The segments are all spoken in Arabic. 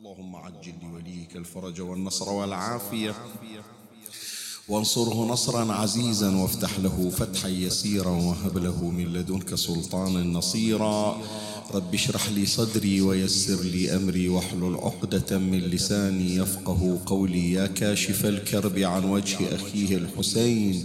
اللهم عجل لوليك الفرج والنصر والعافية. وانصره نصرا عزيزا وافتح له فتحا يسيرا وهب له من لدنك سلطانا نصيرا. رب اشرح لي صدري ويسر لي أمري واحلل عقدة من لساني يفقه قولي. يا كاشف الكرب عن وجه أخيه الحسين.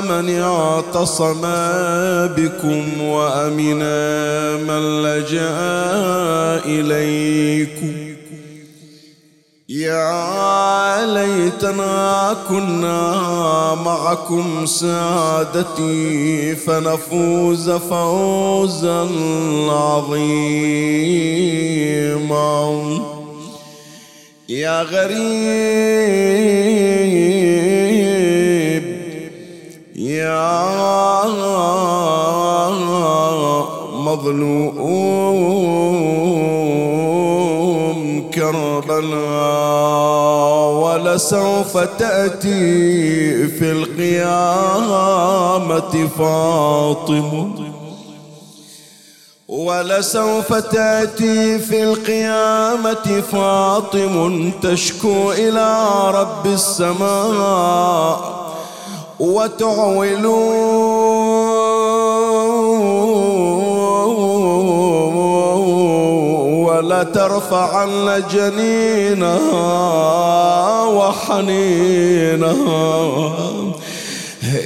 من اعتصم بكم وأمن من لجأ إليكم. يا ليتنا كنا معكم سادتي فنفوز فوزا عظيما. يا غريب يا مظلوم كربلاء ولسوف تأتي في القيامة فاطمة ولسوف تأتي في القيامة فاطم تشكو إلى رب السماء. وتعولوا ولا ترفعن جنينها وحنينها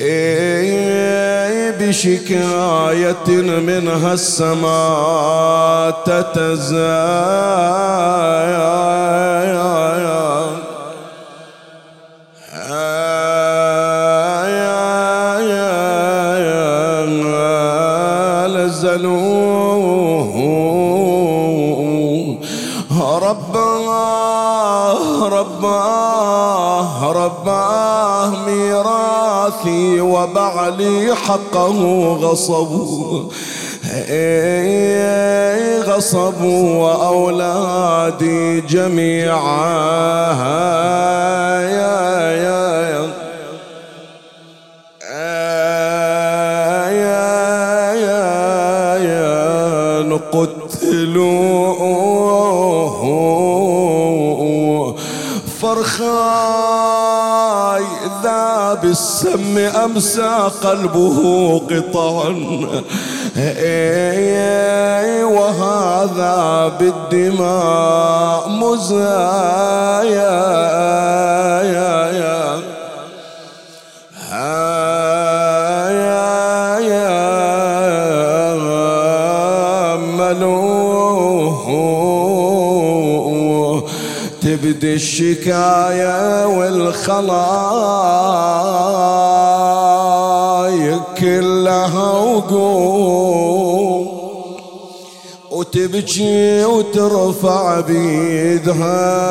إيه بشكاية منها السماء تتزايا. رباه رباه ميراثي وبعلي حقه غصبوا إيه غصبوا وأولادي جميعا يا يا يا يا يا يا نقتلوه فرخاي ذاب السم أمسى قلبه قطعا إيه وهذا بالدماء مزايا يا تبدي الشكاية والخلايق كلها وقوم. وتبكي وترفع بيدها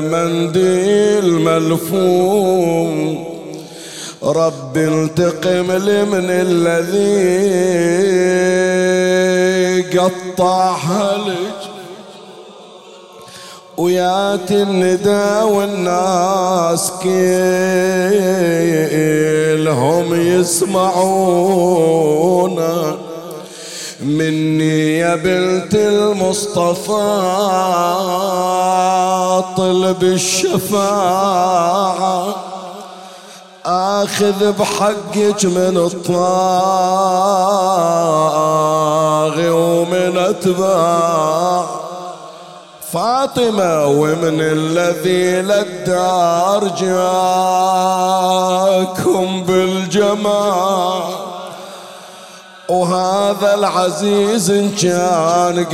منديل ملفوم. رب انتقم لي من الذي قطعها لك. ويات الندى والناس كلهم يسمعونا مني يا بنت المصطفى طلب الشفاعة. آخذ بحقك من الطاغي ومن أتباع فاطمة ومن الذي للدار جاكم بالجمال. وهذا العزيز إن كان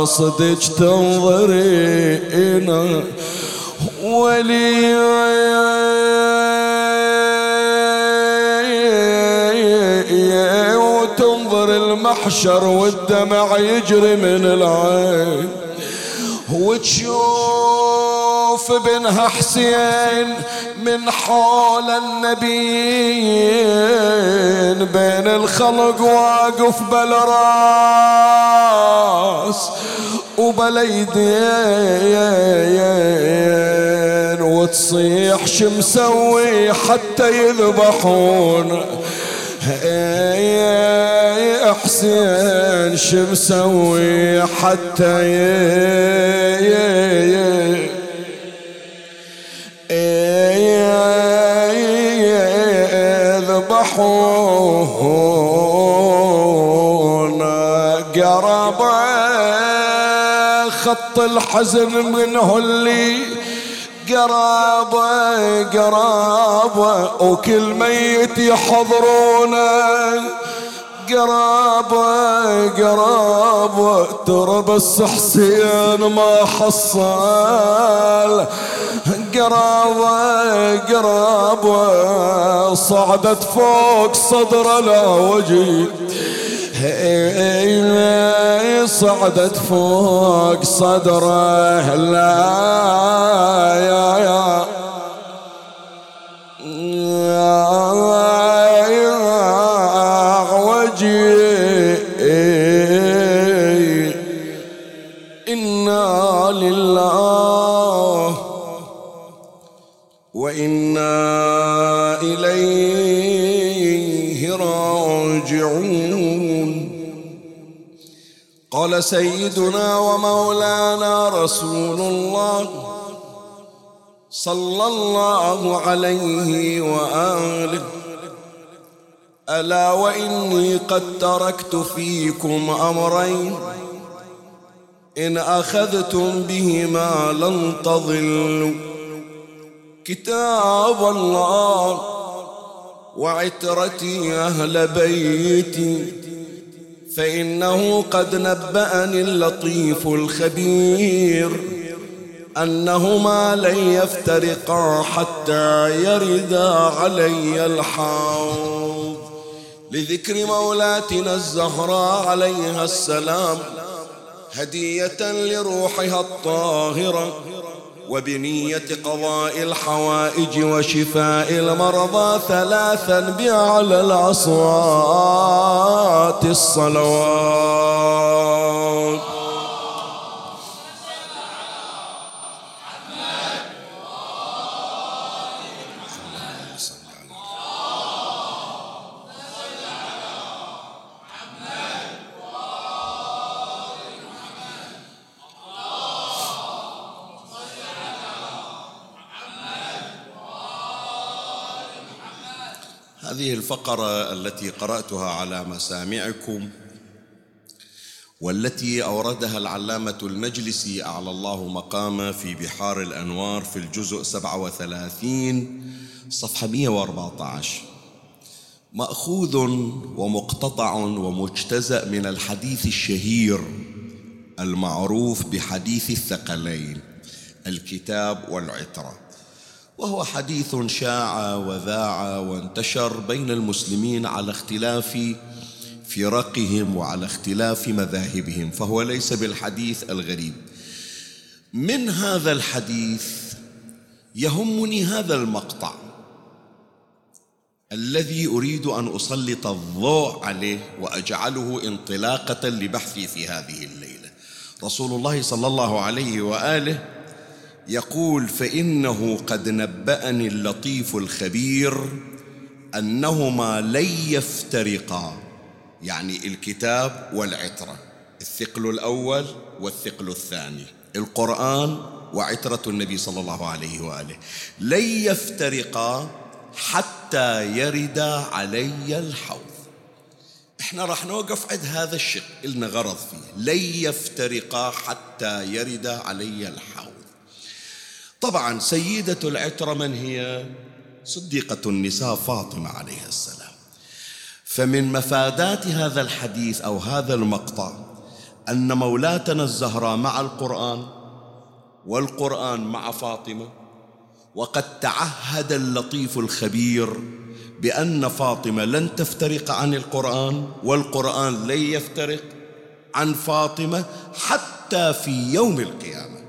قاصدك تنظرين. ولي المحشر والدمع يجري من العين. وتشوف بنها حسين من حول النبيين بين الخلق واقف بالراس وبليدين وتصيح شمسوي حتى يذبحون. حسين شمسوي حتى يذبحون قرب خط الحزن منه اللي قرابة قرابة وكل ميت يحضرونه. قرابة قرابة ترى بس حسين ما حصل. قرابة قرابة صعدت فوق صدر لا وجد صعدت فوق صدره لا يا يا إنا لله وإنا إليه قال سيدنا ومولانا رسول الله صلى الله عليه وآله. ألا وإني قد تركت فيكم أمرين. إن أخذتم بهما لن تضلوا. كتاب الله وعترتي أهل بيتي. فإنه قد نبأني اللطيف الخبير انهما لن يفترقا حتى يردا علي الحوض. لذكر مولاتنا الزهراء عليها السلام هدية لروحها الطاهرة وبنية قضاء الحوائج وشفاء المرضى ثلاثا بأعلى الأصوات الصلوات. هذه الفقرة التي قرأتها على مسامعكم والتي أوردها العلامة المجلسي أعلى الله مقامه في بحار الأنوار في الجزء 37 صفحة 114 مأخوذ ومقتطع ومجتزأ من الحديث الشهير المعروف بحديث الثقلين الكتاب والعترة. وهو حديث شاع وذاع وانتشر بين المسلمين على اختلاف فرقهم وعلى اختلاف مذاهبهم فهو ليس بالحديث الغريب. من هذا الحديث يهمني هذا المقطع الذي أريد أن أسلط الضوء عليه وأجعله انطلاقة لبحثي في هذه الليلة. رسول الله صلى الله عليه وآله يقول فإنه قد نبأني اللطيف الخبير أنهما لن يفترقا. يعني الكتاب والعترة الثقل الأول والثقل الثاني. القرآن وعترة النبي صلى الله عليه وآله. لن يفترقا حتى يرد علي الحوض. إحنا راح نوقف عند هذا الشق إلنا غرض فيه. لن يفترقا حتى يرد علي الحوض. طبعا سيدة العترة من هي؟ صديقة النساء فاطمة عليها السلام. فمن مفادات هذا الحديث أو هذا المقطع أن مولاتنا الزهراء مع القرآن والقرآن مع فاطمة وقد تعهد اللطيف الخبير بأن فاطمة لن تفترق عن القرآن والقرآن لن يفترق عن فاطمة حتى في يوم القيامة.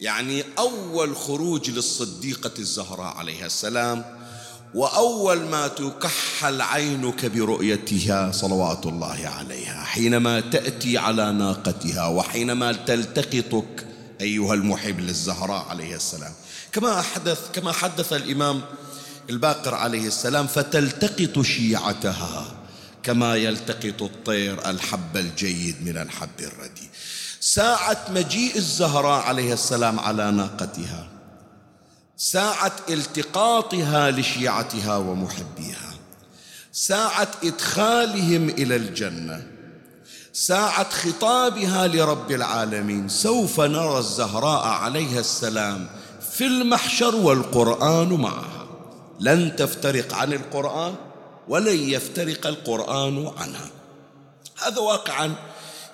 يعني أول خروج للصديقة الزهراء عليها السلام وأول ما تكحل عينك برؤيتها صلوات الله عليها حينما تأتي على ناقتها وحينما تلتقطك أيها المحب للزهراء عليه السلام. كما حدث كما حدث الإمام الباقر عليه السلام فتلتقط شيعتها كما يلتقط الطير الحب الجيد من الحب الردي ساعة مجيء الزهراء عليه السلام على ناقتها ساعة التقاطها لشيعتها ومحبيها ساعة إدخالهم إلى الجنة ساعة خطابها لرب العالمين. سوف نرى الزهراء عليها السلام في المحشر والقرآن معها. لن تفترق عن القرآن ولن يفترق القرآن عنها. هذا واقعا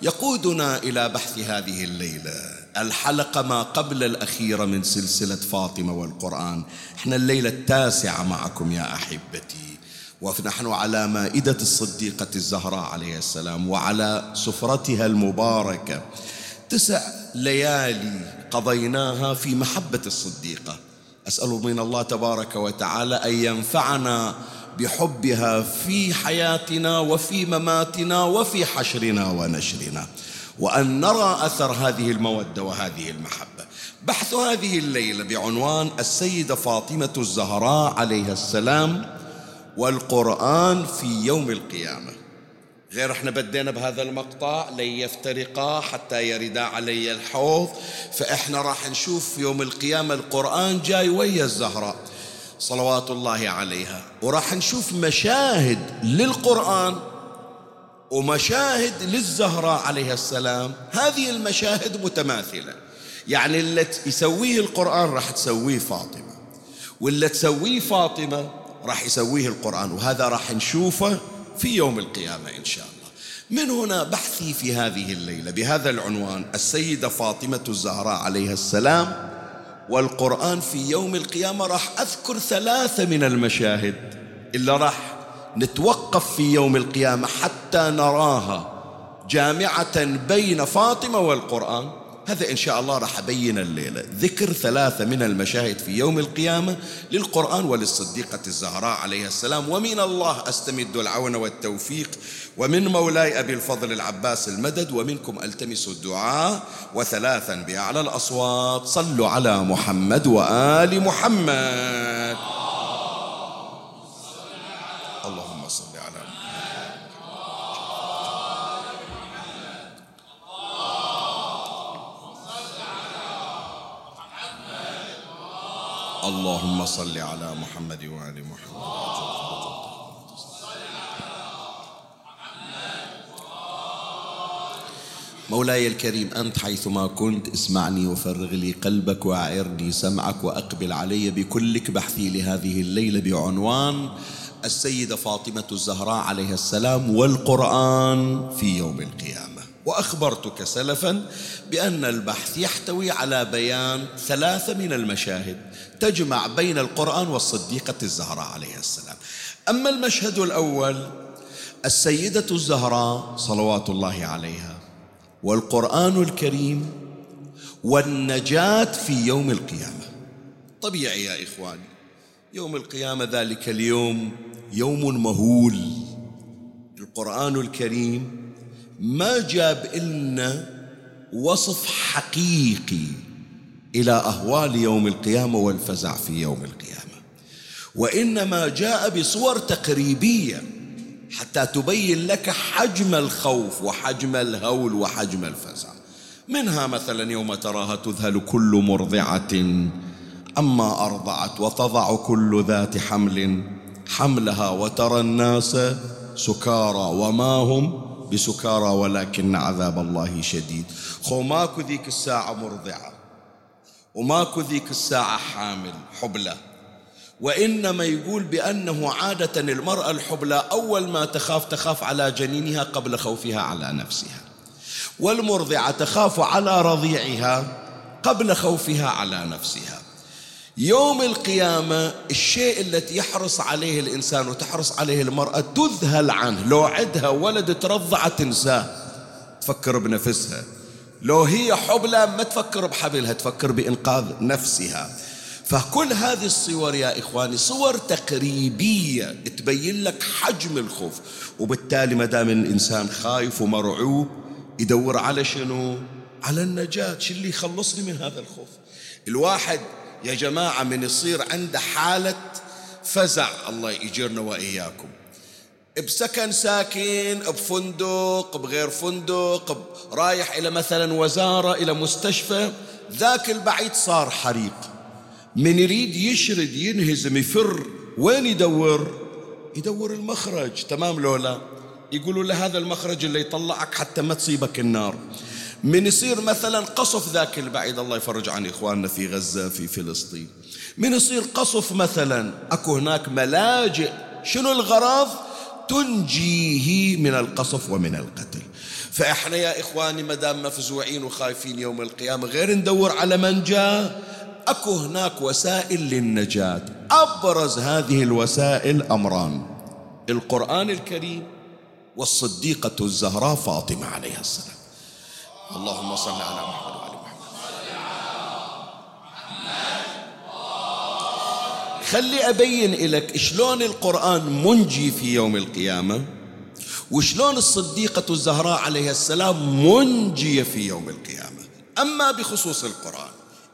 يقودنا إلى بحث هذه الليلة. الحلقة ما قبل الأخيرة من سلسلة فاطمة والقرآن. إحنا الليلة التاسعة معكم يا أحبتي. ونحن على مائدة الصديقة الزهراء عليه السلام وعلى سفرتها المباركة. تسع ليالي قضيناها في محبة الصديقة. أسأل من الله تبارك وتعالى أن ينفعنا بحبها في حياتنا وفي مماتنا وفي حشرنا ونشرنا. وأن نرى أثر هذه المودة وهذه المحبة. بحث هذه الليلة بعنوان السيدة فاطمة الزهراء عليها السلام والقرآن في يوم القيامة. غير إحنا بدينا بهذا المقطع لن يفترقا حتى يردا علي الحوض. فإحنا راح نشوف يوم القيامة القرآن جاي ويا الزهراء. صلوات الله عليها. وراح نشوف مشاهد للقرآن ومشاهد للزهراء عليها السلام. هذه المشاهد متماثلة. يعني اللي يسويه القرآن راح تسويه فاطمة. واللي تسويه فاطمة راح يسويه القرآن. وهذا راح نشوفه في يوم القيامة إن شاء الله. من هنا بحثي في هذه الليلة بهذا العنوان السيدة فاطمة الزهراء عليها السلام والقرآن في يوم القيامة راح أذكر ثلاثة من المشاهد اللي راح نتوقف في يوم القيامة حتى نراها جامعة بين فاطمة والقرآن. هذا إن شاء الله راح أبين الليلة ذكر ثلاثة من المشاهد في يوم القيامة للقرآن وللصديقة الزهراء عليها السلام. ومن الله أستمد العون والتوفيق. ومن مولاي أبي الفضل العباس المدد. ومنكم ألتمس الدعاء. وثلاثا بأعلى الأصوات. صلوا على محمد وآل محمد اللهم صل على محمد اللهم صل على محمد وآل محمد. مولاي الكريم أنت حيثما كنت اسمعني وفرغ لي قلبك وأعرني سمعك وأقبل علي بكلك بحثي لهذه الليلة بعنوان السيدة فاطمة الزهراء عليها السلام والقرآن في يوم القيامة. وأخبرتك سلفا بأن البحث يحتوي على بيان ثلاثة من المشاهد تجمع بين القرآن والصديقة الزهراء عليها السلام. أما المشهد الأول السيدة الزهراء صلوات الله عليها والقرآن الكريم والنجاة في يوم القيامة. طبيعي يا إخواني يوم القيامة ذلك اليوم يوم مهول. القرآن الكريم ما جاب لنا وصف حقيقي إلى أهوال يوم القيامة والفزع في يوم القيامة. وإنما جاء بصور تقريبية حتى تبين لك حجم الخوف وحجم الهول وحجم الفزع. منها مثلا يوم تراها تذهل كل مرضعة أما أرضعت وتضع كل ذات حمل حملها وترى الناس سكارى وما هم بسكارى ولكن عذاب الله شديد. خو ماكو ذيك الساعة مرضعة وماكو ذيك الساعة حامل حبلى وإنما يقول بأنه عادة المرأة الحبلى أول ما تخاف تخاف على جنينها قبل خوفها على نفسها. والمرضعة تخاف على رضيعها قبل خوفها على نفسها. يوم القيامة الشيء التي يحرص عليه الإنسان وتحرص عليه المرأة تذهل عنه. لو عدها ولد ترضع تنساه. تفكر بنفسها. لو هي حبلى ما تفكر بحبلها تفكر بإنقاذ نفسها. فكل هذه الصور يا إخواني صور تقريبية تبين لك حجم الخوف. وبالتالي ما دام الإنسان خايف ومرعوب يدور على شنو؟ على النجاة شو اللي يخلصني من هذا الخوف. الواحد يا جماعة من يصير عنده حالة فزع الله يجرنا وإياكم. بسكن ساكن بفندق بغير فندق رايح إلى مثلا وزارة إلى مستشفى ذاك البعيد صار حريق. من يريد يشرد ينهزم يفر وين يدور؟ يدور المخرج. تمام لولا؟ يقولوا له هذا المخرج اللي يطلعك حتى ما تصيبك النار. من يصير مثلا قصف ذاك البعيد الله يفرج عن إخواننا في غزة في فلسطين. من يصير قصف مثلا أكو هناك ملاجئ شنو الغرض؟ تنجيه من القصف ومن القتل. فإحنا يا إخواني مدام مفزوعين وخايفين يوم القيامة غير ندور على من جاء. أكو هناك وسائل للنجاة. أبرز هذه الوسائل أمران القرآن الكريم والصديقة الزهراء فاطمة عليها السلام. اللهم صل على محمد وعلى محمد. خلي أبين لك شلون القرآن منجي في يوم القيامة وشلون الصديقة الزهراء عليها السلام منجية في يوم القيامة. أما بخصوص القرآن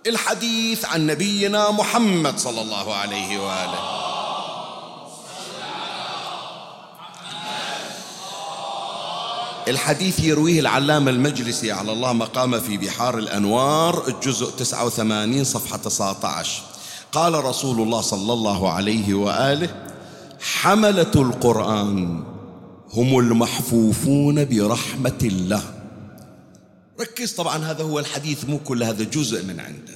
الحديث عن نبينا محمد صلى الله عليه وآله. الحديث يرويه العلامة المجلسي على الله مقام في بحار الأنوار الجزء 89 صفحة 19 قال رسول الله صلى الله عليه وآله حملة القرآن هم المحفوفون برحمة الله. ركز طبعا هذا هو الحديث مو كل هذا جزء من عنده.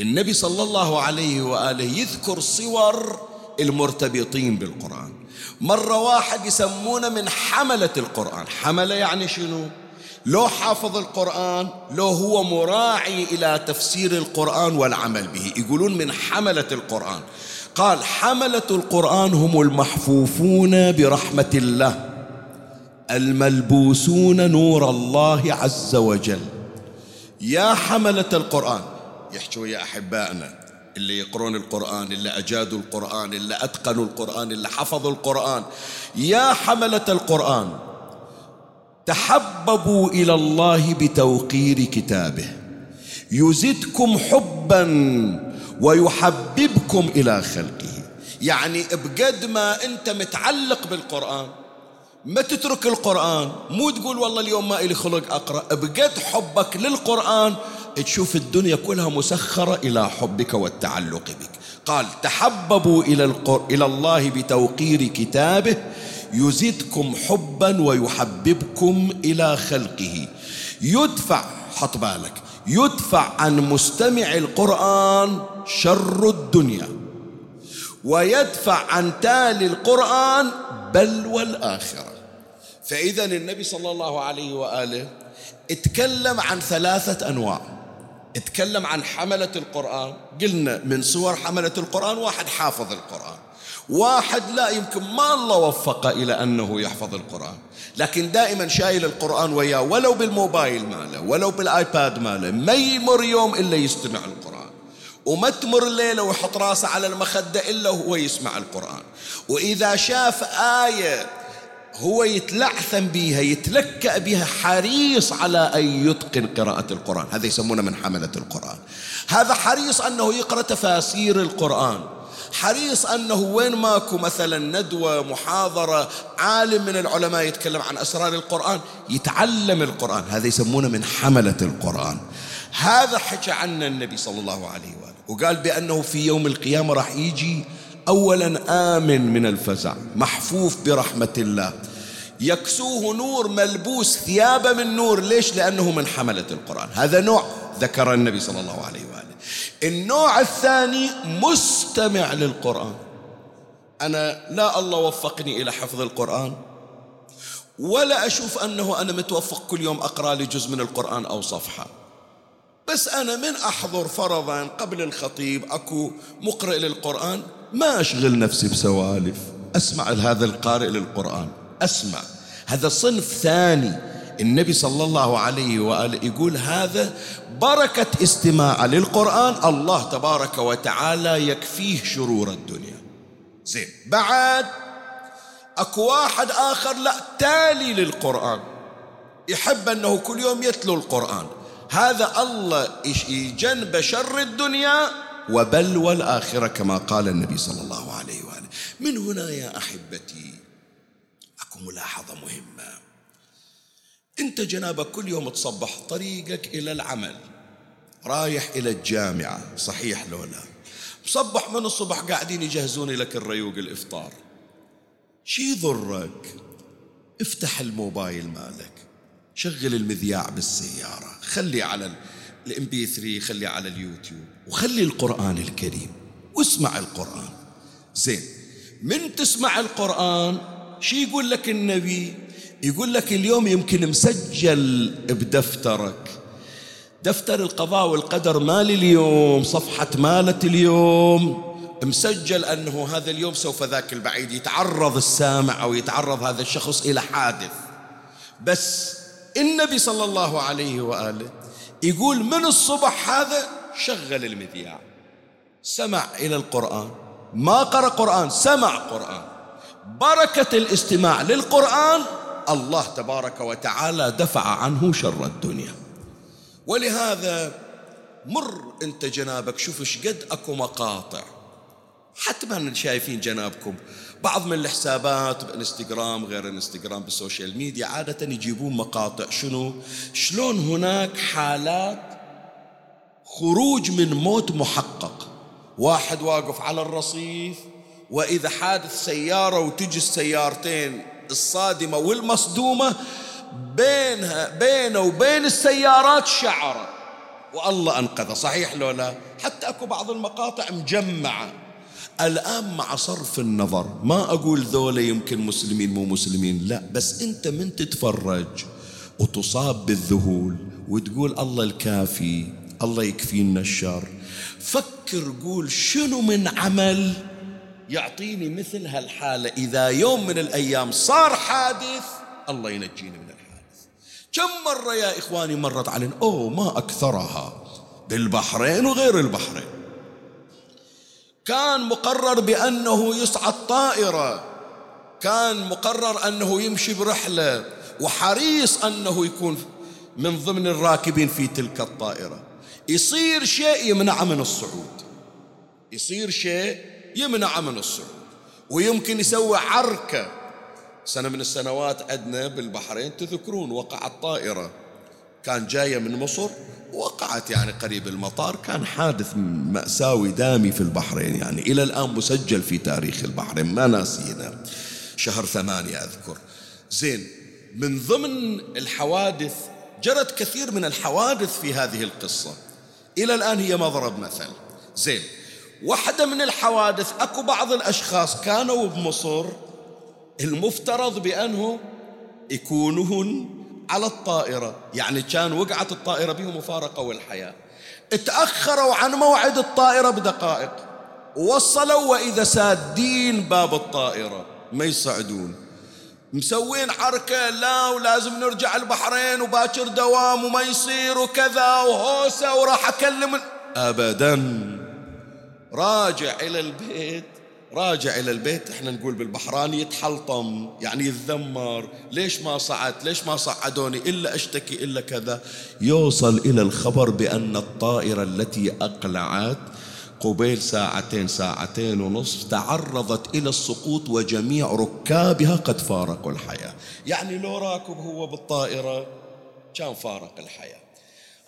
النبي صلى الله عليه وآله يذكر صور المرتبطين بالقرآن. مرة واحد يسمونه من حملة القرآن. حملة يعني شنو؟ لو حافظ القرآن لو هو مراعي إلى تفسير القرآن والعمل به. يقولون من حملة القرآن. قال حملة القرآن هم المحفوفون برحمة الله الملبوسون نور الله عز وجل. يا حملة القرآن يحكوا يا أحبائنا اللي يقرون القرآن اللي أجادوا القرآن اللي أتقنوا القرآن اللي حفظوا القرآن. يا حملة القرآن تحببوا إلى الله بتوقير كتابه. يزدكم حبا ويحببكم إلى خلقه. يعني بقد ما أنت متعلق بالقرآن ما تترك القرآن مو تقول والله اليوم ما إلي خلق أقرأ. بقد حبك للقرآن تشوف الدنيا كلها مسخرة إلى حبك والتعلق بك. قال تحببوا إلى, القر... إلى الله بتوقير كتابه يزدكم حبا ويحببكم إلى خلقه. يدفع حط بالك يدفع عن مستمع القرآن شر الدنيا ويدفع عن تالي القرآن بل والآخرة. فإذا النبي صلى الله عليه وآله اتكلم عن ثلاثة أنواع. اتكلم عن حملة القرآن. قلنا من صور حملة القرآن واحد حافظ القرآن. واحد لا يمكن ما الله وفقه إلى أنه يحفظ القرآن. لكن دائما شايل القرآن وياه ولو بالموبايل ماله ولو بالآيباد ماله ما يمر يوم إلا يستمع القرآن. وما تمر ليلة ويحط راسه على المخدة إلا وهو يسمع القرآن. وإذا شاف آية هو يتلعثم بها يتلكأ بها حريص على أن يتقن قراءة القرآن. هذا يسمونه من حملة القرآن. هذا حريص أنه يقرأ تفاسير القرآن. حريص أنه وين ماكو مثلا ندوة محاضرة عالم من العلماء يتكلم عن أسرار القرآن يتعلم القرآن. هذا يسمونه من حملة القرآن. هذا حكى عنه النبي صلى الله عليه وآله. وقال بأنه في يوم القيامة راح يجي أولا آمن من الفزع محفوف برحمة الله. يكسوه نور ملبوس ثيابه من نور. ليش؟ لأنه من حملة القرآن. هذا نوع ذكر النبي صلى الله عليه وآله. النوع الثاني مستمع للقرآن. أنا لا الله وفقني إلى حفظ القرآن ولا أشوف أنه أنا متوفق كل يوم أقرأ لي جزء من القرآن أو صفحة. بس أنا من أحضر فرضا قبل الخطيب أكو مقرئ للقرآن ما أشغل نفسي بسوالف. أسمع هذا القارئ للقرآن. أسمع. هذا صنف ثاني. النبي صلى الله عليه وآله يقول هذا بركة استماع للقرآن. الله تبارك وتعالى يكفيه شرور الدنيا. زين. بعد أكو واحد آخر لا تالي للقرآن. يحب أنه كل يوم يتلو القرآن. هذا الله يجنب شر الدنيا؟ وبلوى الآخرة كما قال النبي صلى الله عليه وآله. من هنا يا أحبتي أكو ملاحظة مهمة. أنت جنابك كل يوم تصبح طريقك إلى العمل رايح إلى الجامعة صحيح لو لا؟ مصبح من الصبح قاعدين يجهزون لك الريوق الإفطار. شي يضرك؟ افتح الموبايل مالك شغل المذياع بالسيارة خلي على الام بي 3 خلي على اليوتيوب وخلي القرآن الكريم واسمع القرآن. زين من تسمع القرآن شي يقول لك النبي؟ يقول لك اليوم يمكن مسجل بدفترك. دفتر القضاء والقدر مال اليوم صفحة مالة اليوم. مسجل أنه هذا اليوم سوف ذاك البعيد. يتعرض السامع أو يتعرض هذا الشخص إلى حادث. بس النبي صلى الله عليه وآله يقول من الصبح هذا؟ شغل المذياع. سمع إلى القرآن. ما قرأ قرآن سمع قرآن. بركة الاستماع للقرآن الله تبارك وتعالى دفع عنه شر الدنيا. ولهذا مر أنت جنابك شوف إيش قد أكو مقاطع. حتما شايفين جنابكم. بعض من الحسابات بإنستغرام غير إنستغرام بالسوشيال ميديا عادة يجيبون مقاطع. شنو؟ شلون هناك حالات خروج من موت محقق؟ واحد واقف على الرصيف وإذا حادث سيارة وتجي السيارتين الصادمة والمصدومة بينها بينه وبين السيارات شعرة. والله أنقذه. صحيح لو لا؟ حتى أكو بعض المقاطع مجمعة. الآن مع صرف النظر ما أقول ذولا يمكن مسلمين مو مسلمين لا بس أنت من تتفرج وتصاب بالذهول وتقول الله الكافي الله يكفينا الشر. فكر قول شنو من عمل يعطيني مثل هالحالة؟ إذا يوم من الأيام صار حادث الله ينجيني من الحادث. كم مرة يا إخواني مرت علينا؟ أوه ما أكثرها. بالبحرين وغير البحرين. كان مقرر بأنه يصعد طائرة كان مقرر أنه يمشي برحلة. وحريص أنه يكون من ضمن الراكبين في تلك الطائرة. يصير شيء يمنع من الصعود. يصير شيء يمنع من الصعود. ويمكن يسوي عركة. سنة من السنوات عندنا بالبحرين تذكرون وقعت طائرة كان جاية من مصر وقعت يعني قريب المطار كان حادث مأساوي دامي في البحرين يعني. إلى الآن مسجل في تاريخ البحرين ما ناسينا. شهر ثمانية أذكر. زين من ضمن الحوادث جرت كثير من الحوادث في هذه القصة. إلى الآن هي مضرب مثل. زين واحدة من الحوادث أكو بعض الأشخاص كانوا بمصر المفترض بأنهم يكونون على الطائرة. يعني كان وقعت الطائرة بهم وفارقوا الحياة تأخروا عن موعد الطائرة بدقائق. وصلوا وإذا سادين باب الطائرة. ما يصعدون مسوين حركة. لا ولازم نرجع البحرين وباكر دوام وما يصير وكذا وهوسة وراح أكلم أبدا. راجع إلى البيت. راجع إلى البيت إحنا نقول بالبحراني يتحلطم يعني يتذمر ليش ما صعدت ليش ما صعدوني؟ إلا أشتكي إلا كذا. يوصل إلى الخبر بأن الطائرة التي أقلعت قبيل ساعتين ساعتين ونصف تعرضت إلى السقوط وجميع ركابها قد فارقوا الحياة. يعني لو راكب هو بالطائرة كان فارق الحياة.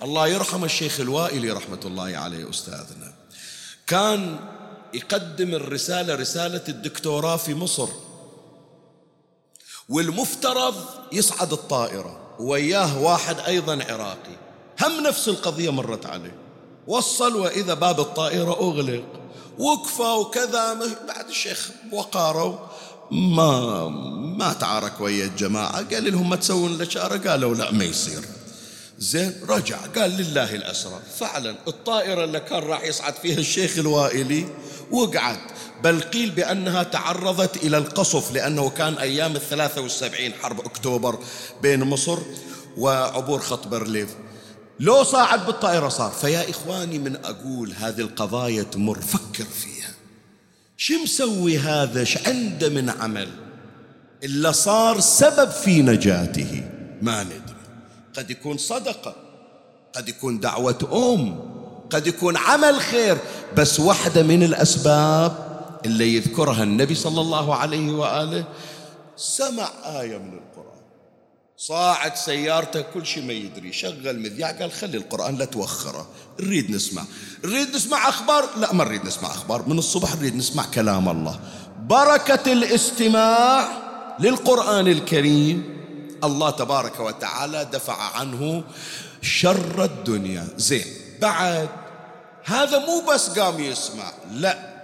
الله يرحم الشيخ الوائلي رحمة الله عليه أستاذنا. كان يقدم الرسالة رسالة الدكتوراه في مصر. والمفترض يصعد الطائرة وياه واحد أيضا عراقي. هم نفس القضية مرت عليه. وصل وإذا باب الطائرة أغلق. وقفة وكذا بعد الشيخ وقارة ما ما تعارك ويا الجماعة. قال لهم ما تسوون الإشارة قالوا لا ما يصير. زين رجع قال لله الأسرار. فعلا الطائرة اللي كان راح يصعد فيها الشيخ الوائلي وقعد بل قيل بأنها تعرضت إلى القصف لأنه كان أيام الثلاثة والسبعين حرب أكتوبر بين مصر وعبور خط برليف. لو صاعد بالطائرة صار. فيا إخواني من أقول هذه القضايا تمر فكر فيها. شو مسوي هذا؟ ش عنده من عمل؟ إلا صار سبب في نجاته. ما ندري. قد يكون صدقة قد يكون دعوة أم قد يكون عمل خير بس واحدة من الأسباب اللي يذكرها النبي صلى الله عليه وآله سمع آية من القرآن. صاعد سيارته كل شيء ما يدري شغل مذياع قال خلي القرآن لا توخره نريد نسمع. نريد نسمع أخبار؟ لا ما نريد نسمع أخبار. من الصبح نريد نسمع كلام الله. بركة الاستماع للقرآن الكريم. الله تبارك وتعالى دفع عنه شر الدنيا. زين بعد هذا مو بس قام يسمع لا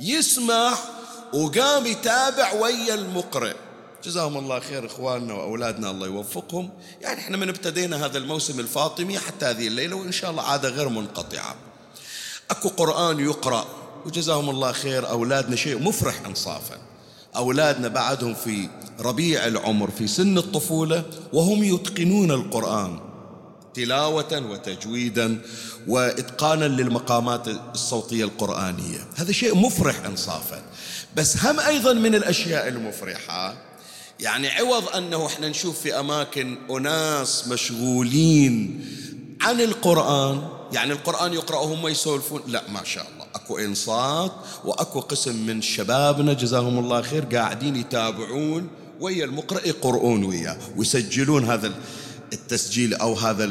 يسمع وقام يتابع ويا المقرئ. جزاهم الله خير إخواننا وأولادنا الله يوفقهم. يعني إحنا من ابتدينا هذا الموسم الفاطمي حتى هذه الليلة وإن شاء الله عادة غير منقطعة. أكو قرآن يقرأ وجزاهم الله خير أولادنا شيء مفرح انصافا. أولادنا بعدهم في ربيع العمر في سن الطفولة وهم يتقنون القرآن تلاوة وتجويدا واتقانا للمقامات الصوتية القرآنية. هذا شيء مفرح انصافا. بس هم أيضا من الأشياء المفرحة. يعني عوض أنه إحنا نشوف في أماكن أناس مشغولين عن القرآن. يعني القرآن يقرأ وهم يسولفون لا ما شاء الله. أكو إنصات وأكو قسم من شبابنا جزاهم الله خير قاعدين يتابعون ويا المقرئ يقرؤون وياه. ويسجلون هذا التسجيل أو هذا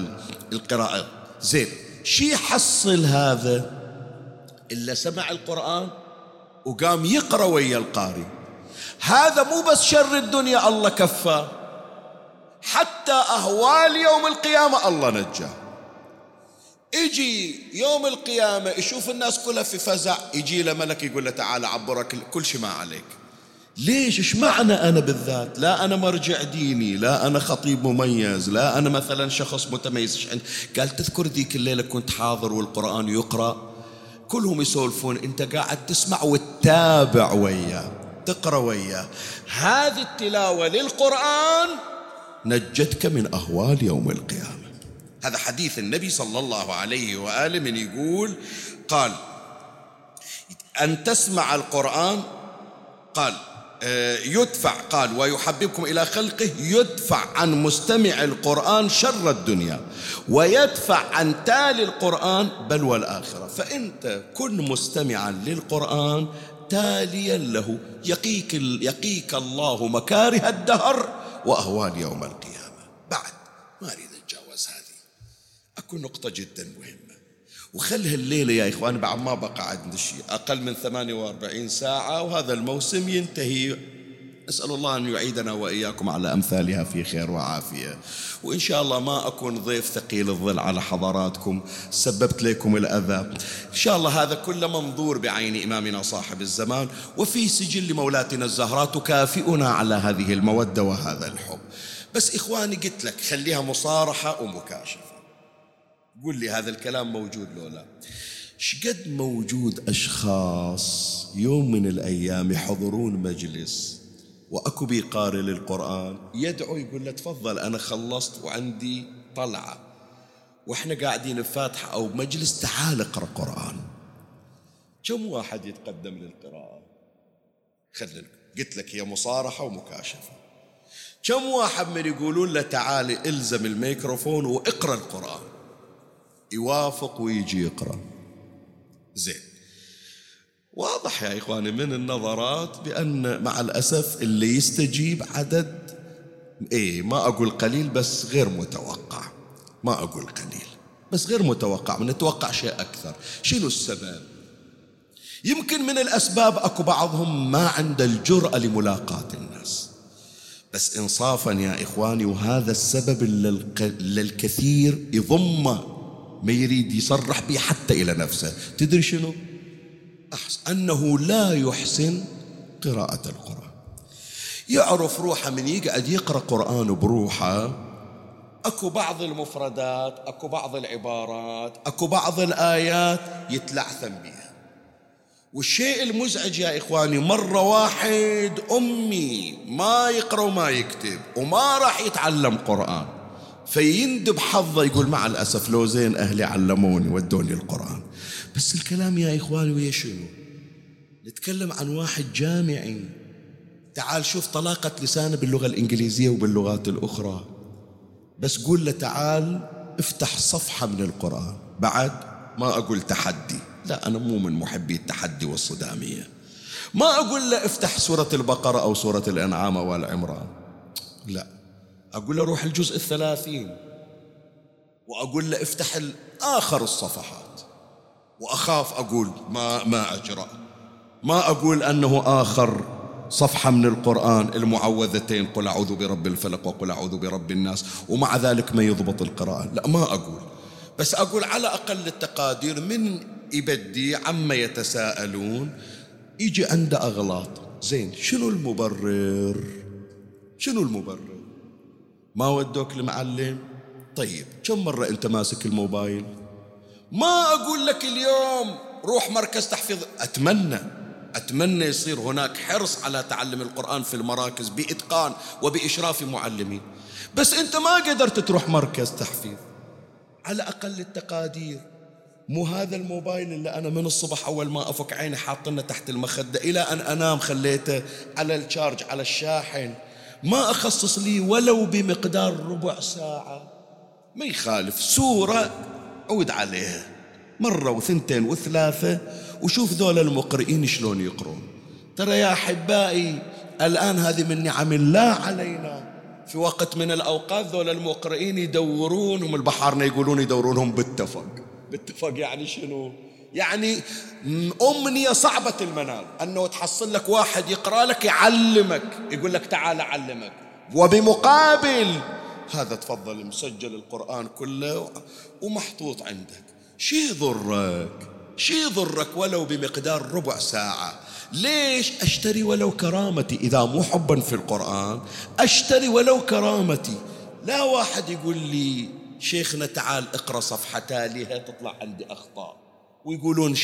القراءة. زين شي يحصل هذا؟ إلا سمع القرآن وقام يقرأ ويا القارئ. هذا مو بس شر الدنيا الله كفاه حتى أهوال يوم القيامة الله نجاه. يجي يوم القيامة يشوف الناس كلها في فزع يجي له ملك يقول له تعال عبرك كل شيء ما عليك. ليش؟ إيش معنى أنا بالذات؟ لا أنا مرجع ديني لا أنا خطيب مميز لا أنا مثلا شخص متميز. قال تذكر ذيك الليلة كنت حاضر والقرآن يقرأ كلهم يسولفون أنت قاعد تسمع وتتابع وياه تقرأ وياه. هذه التلاوة للقرآن نجتك من أهوال يوم القيامة. هذا حديث النبي صلى الله عليه وآله من يقول قال أن تسمع القرآن؟ قال يدفع قال ويحببكم إلى خلقه. يدفع عن مستمع القرآن شر الدنيا ويدفع عن تالي القرآن بل والآخرة. فأنت كن مستمعا للقرآن تاليا له يقيك, يقيك الله مكاره الدهر وأهوال يوم القيامة. بعد ما أريد أتجاوز هذه. أكو نقطة جدا مهمة. وخلها الليلة يا إخوان بعد ما بقى عندنا شيء. أقل من 48 ساعة وهذا الموسم ينتهي. أسأل الله أن يعيدنا وإياكم على أمثالها في خير وعافية. وإن شاء الله ما أكون ضيف ثقيل الظل على حضراتكم سببت لكم الأذى. إن شاء الله هذا كله منظور بعين إمامنا صاحب الزمان وفي سجل لمولاتنا الزهراء تكافئنا على هذه المودة وهذا الحب. بس إخواني قلت لك خليها مصارحة ومكاشفة. قل لي هذا الكلام موجود لو لا. شقد موجود أشخاص يوم من الأيام يحضرون مجلس وأكو بيقارئ للقرآن يدعو يقول له تفضل أنا خلصت وعندي طلعة. وإحنا قاعدين بفاتحة أو مجلس تعال اقرأ قرآن. كم واحد يتقدم للقراءة؟ خلي قلت لك هي مصارحة ومكاشفة. كم واحد من يقولون له تعال إلزم الميكروفون وإقرأ القرآن؟ يوافق ويجي يقرأ. زين. واضح يا إخواني من النظرات بأن مع الأسف اللي يستجيب عدد إيه ما أقول قليل بس غير متوقع. ما أقول قليل بس غير متوقع نتوقع شيء أكثر. شنو السبب؟ يمكن من الأسباب أكو بعضهم ما عنده الجرأة لملاقاة الناس. بس إنصافا يا إخواني وهذا السبب اللي الكثير يضمه. ما يريد يصرح به حتى إلى نفسه. تدري شنو؟ أحسن أنه لا يحسن قراءة القرآن. يعرف روحه من يقعد يقرأ قرآن بروحه. أكو بعض المفردات أكو بعض العبارات أكو بعض الآيات يتلعثم بها والشيء المزعج يا إخواني مرة واحد أمي ما يقرأ وما يكتب وما راح يتعلم قرآن. فيندب حظه يقول مع الأسف لو زين أهلي علموني ودوني القرآن. بس الكلام يا إخواني ويا شنو؟ نتكلم عن واحد جامعي تعال شوف طلاقة لسانه باللغة الإنجليزية وباللغات الأخرى. بس قول له تعال افتح صفحة من القرآن. بعد ما أقول تحدي. لا أنا مو من محبي التحدي والصدامية. ما أقول له افتح سورة البقرة أو سورة الأنعام أو العمران لا. أقول له روح الجزء الثلاثين وأقول له افتح آخر الصفحات. وأخاف أقول ما ما أجرأ. ما أقول أنه آخر صفحة من القرآن المعوذتين قل أعوذ برب الفلق وقل أعوذ برب الناس ومع ذلك ما يضبط القراءة. لا ما أقول. بس أقول على أقل التقادير من يبدي عما يتساءلون يجي عنده أغلاط. زين شنو المبرر؟ شنو المبرر؟ ما ودوك المعلم؟ طيب كم مرة أنت ماسك الموبايل؟ ما أقول لك اليوم روح مركز تحفيظ أتمنى أتمنى يصير هناك حرص على تعلم القرآن في المراكز بإتقان وبإشراف معلمين. بس أنت ما قدرت تروح مركز تحفيظ. على أقل التقادير. مو هذا الموبايل اللي أنا من الصبح أول ما أفك عيني حاطنه تحت المخدة إلى أن أنام خليته على الشارج على الشاحن. ما أخصص لي ولو بمقدار ربع ساعة. ما يخالف سورة عود عليها. مرة وثنتين وثلاثة وشوف ذول المقرئين شلون يقرون. ترى يا أحبائي الآن هذه من نعم الله علينا. في وقت من الأوقات ذول المقرئين يدورونهم البحارنا يقولون يدورونهم باتفق باتفق يعني شنو؟ يعني أمنية صعبة المنال. أنه تحصل لك واحد يقرأ لك يعلمك يقول لك تعال أعلمك. وبمقابل هذا تفضل مسجل القرآن كله ومحطوط عندك. شي يضرك؟ شي يضرك ولو بمقدار ربع ساعة. ليش؟ أشتري ولو كرامتي. إذا مو حبا في القرآن أشتري ولو كرامتي. لا واحد يقول لي شيخنا تعال اقرأ صفحة تاليها تطلع عندي أخطاء؟ ويقولون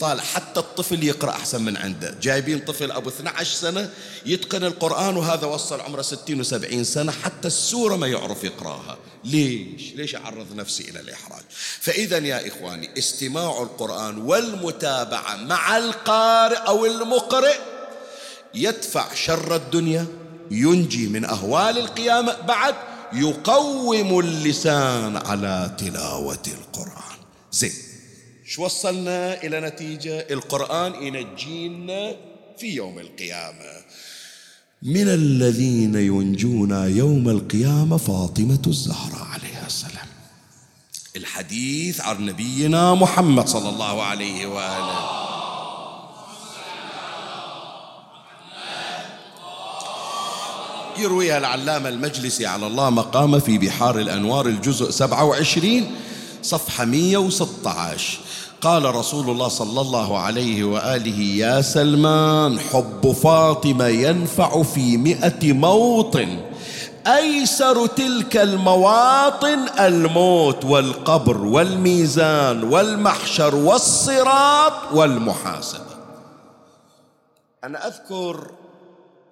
طالع حتى الطفل يقرأ أحسن من عنده. جايبين طفل أبو 12 سنة يتقن القرآن وهذا وصل عمره 60 و70 سنة حتى السورة ما يعرف يقرأها. ليش؟ ليش أعرض نفسي إلى الإحراج؟ فإذا يا إخواني استماع القرآن والمتابعة مع القارئ أو المقرئ يدفع شر الدنيا ينجي من أهوال القيامة بعد يقوم اللسان على تلاوة القرآن. زين. شو وصلنا إلى نتيجة؟ القرآن ينجينا في يوم القيامة. من الذين ينجونا يوم القيامة فاطمة الزهراء عليها السلام. الحديث عن نبينا محمد صلى الله عليه وآله. يرويها العلامة المجلسي على الله مقام في بحار الأنوار الجزء 27 صفحة 116 قال رسول الله صلى الله عليه وآله يا سلمان حب فاطمة ينفع في مئة موطن. أيسر تلك المواطن الموت والقبر والميزان والمحشر والصراط والمحاسبة. أنا أذكر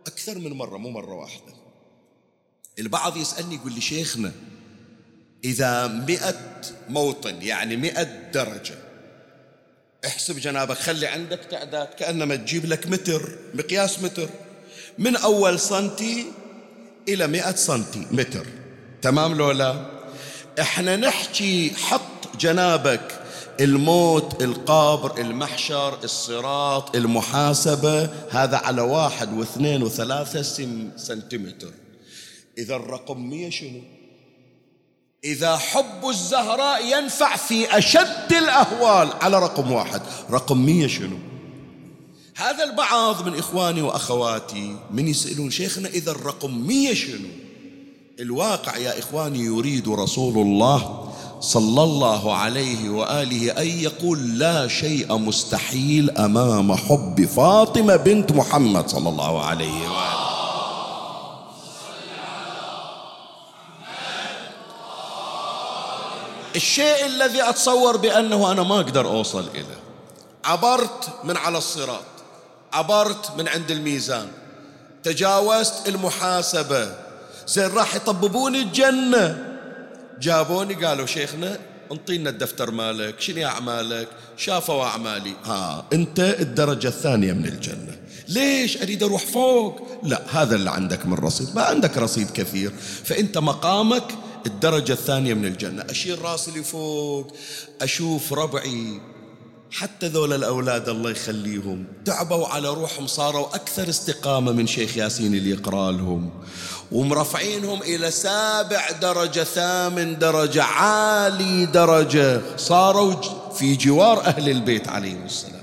أكثر من مرة مو مرة واحدة. البعض يسألني يقول لي شيخنا إذا مئة موطن يعني مئة درجة. احسب جنابك خلي عندك تعداد كأنما تجيب لك متر مقياس متر. من أول سنتي إلى مئة سنتي متر. تمام لولا؟ إحنا نحكي حط جنابك الموت القبر المحشر الصراط المحاسبة هذا على واحد واثنين وثلاثة سنتيمتر. إذا الرقم مية شنو؟ إذا حب الزهراء ينفع في أشد الأهوال. على رقم واحد. رقم مية شنو؟ هذا البعض من إخواني وأخواتي من يسألون شيخنا إذا الرقم مية شنو؟ الواقع يا إخواني يريد رسول الله صلى الله عليه وآله أن يقول لا شيء مستحيل أمام حب فاطمة بنت محمد صلى الله عليه وآله. الشيء الذي أتصور بأنه أنا ما أقدر أوصل إليه. عبرت من على الصراط. عبرت من عند الميزان. تجاوزت المحاسبة. زين راح يطببوني الجنة. جابوني قالوا شيخنا انطينا الدفتر مالك شنو أعمالك؟ شافوا أعمالي. ها أنت الدرجة الثانية من الجنة. ليش أريد أروح فوق؟ لا هذا اللي عندك من رصيد. ما عندك رصيد كثير. فأنت مقامك الدرجة الثانية من الجنة. أشيل راسي لفوق أشوف ربعي. حتى ذول الأولاد الله يخليهم. تعبوا على روحهم صاروا أكثر استقامة من شيخ ياسين اللي يقرأ لهم. ومرفعينهم إلى سابع درجة ثامن درجة عالي درجة. صاروا في جوار أهل البيت عليهم السلام.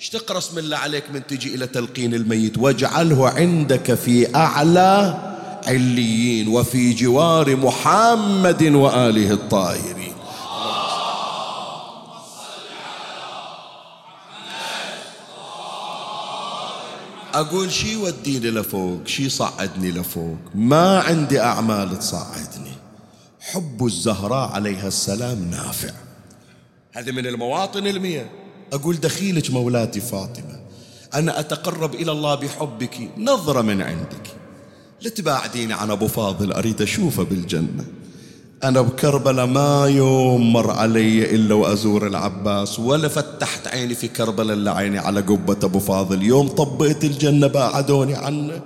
إيش تقرأ؟ اسم الله عليك من تجي إلى تلقين الميت. واجعله عندك في أعلى عليين وفي جوار محمد وآله الطاهرين. أقول شي وديني لفوق شي صعدني لفوق. ما عندي أعمال تصعدني. حب الزهراء عليها السلام نافع. هذه من المواطن المية أقول دخيلك مولاتي فاطمة. أنا أتقرب إلى الله بحبك نظرة من عندك. لا تباعديني عن أبو فاضل أريد أشوفه بالجنة. أنا بكربلاء ما يوم مر علي إلا وأزور العباس ولا فتحت عيني في كربلاء إلا عيني على قبة أبو فاضل. يوم طبيت الجنة باعدوني عنه.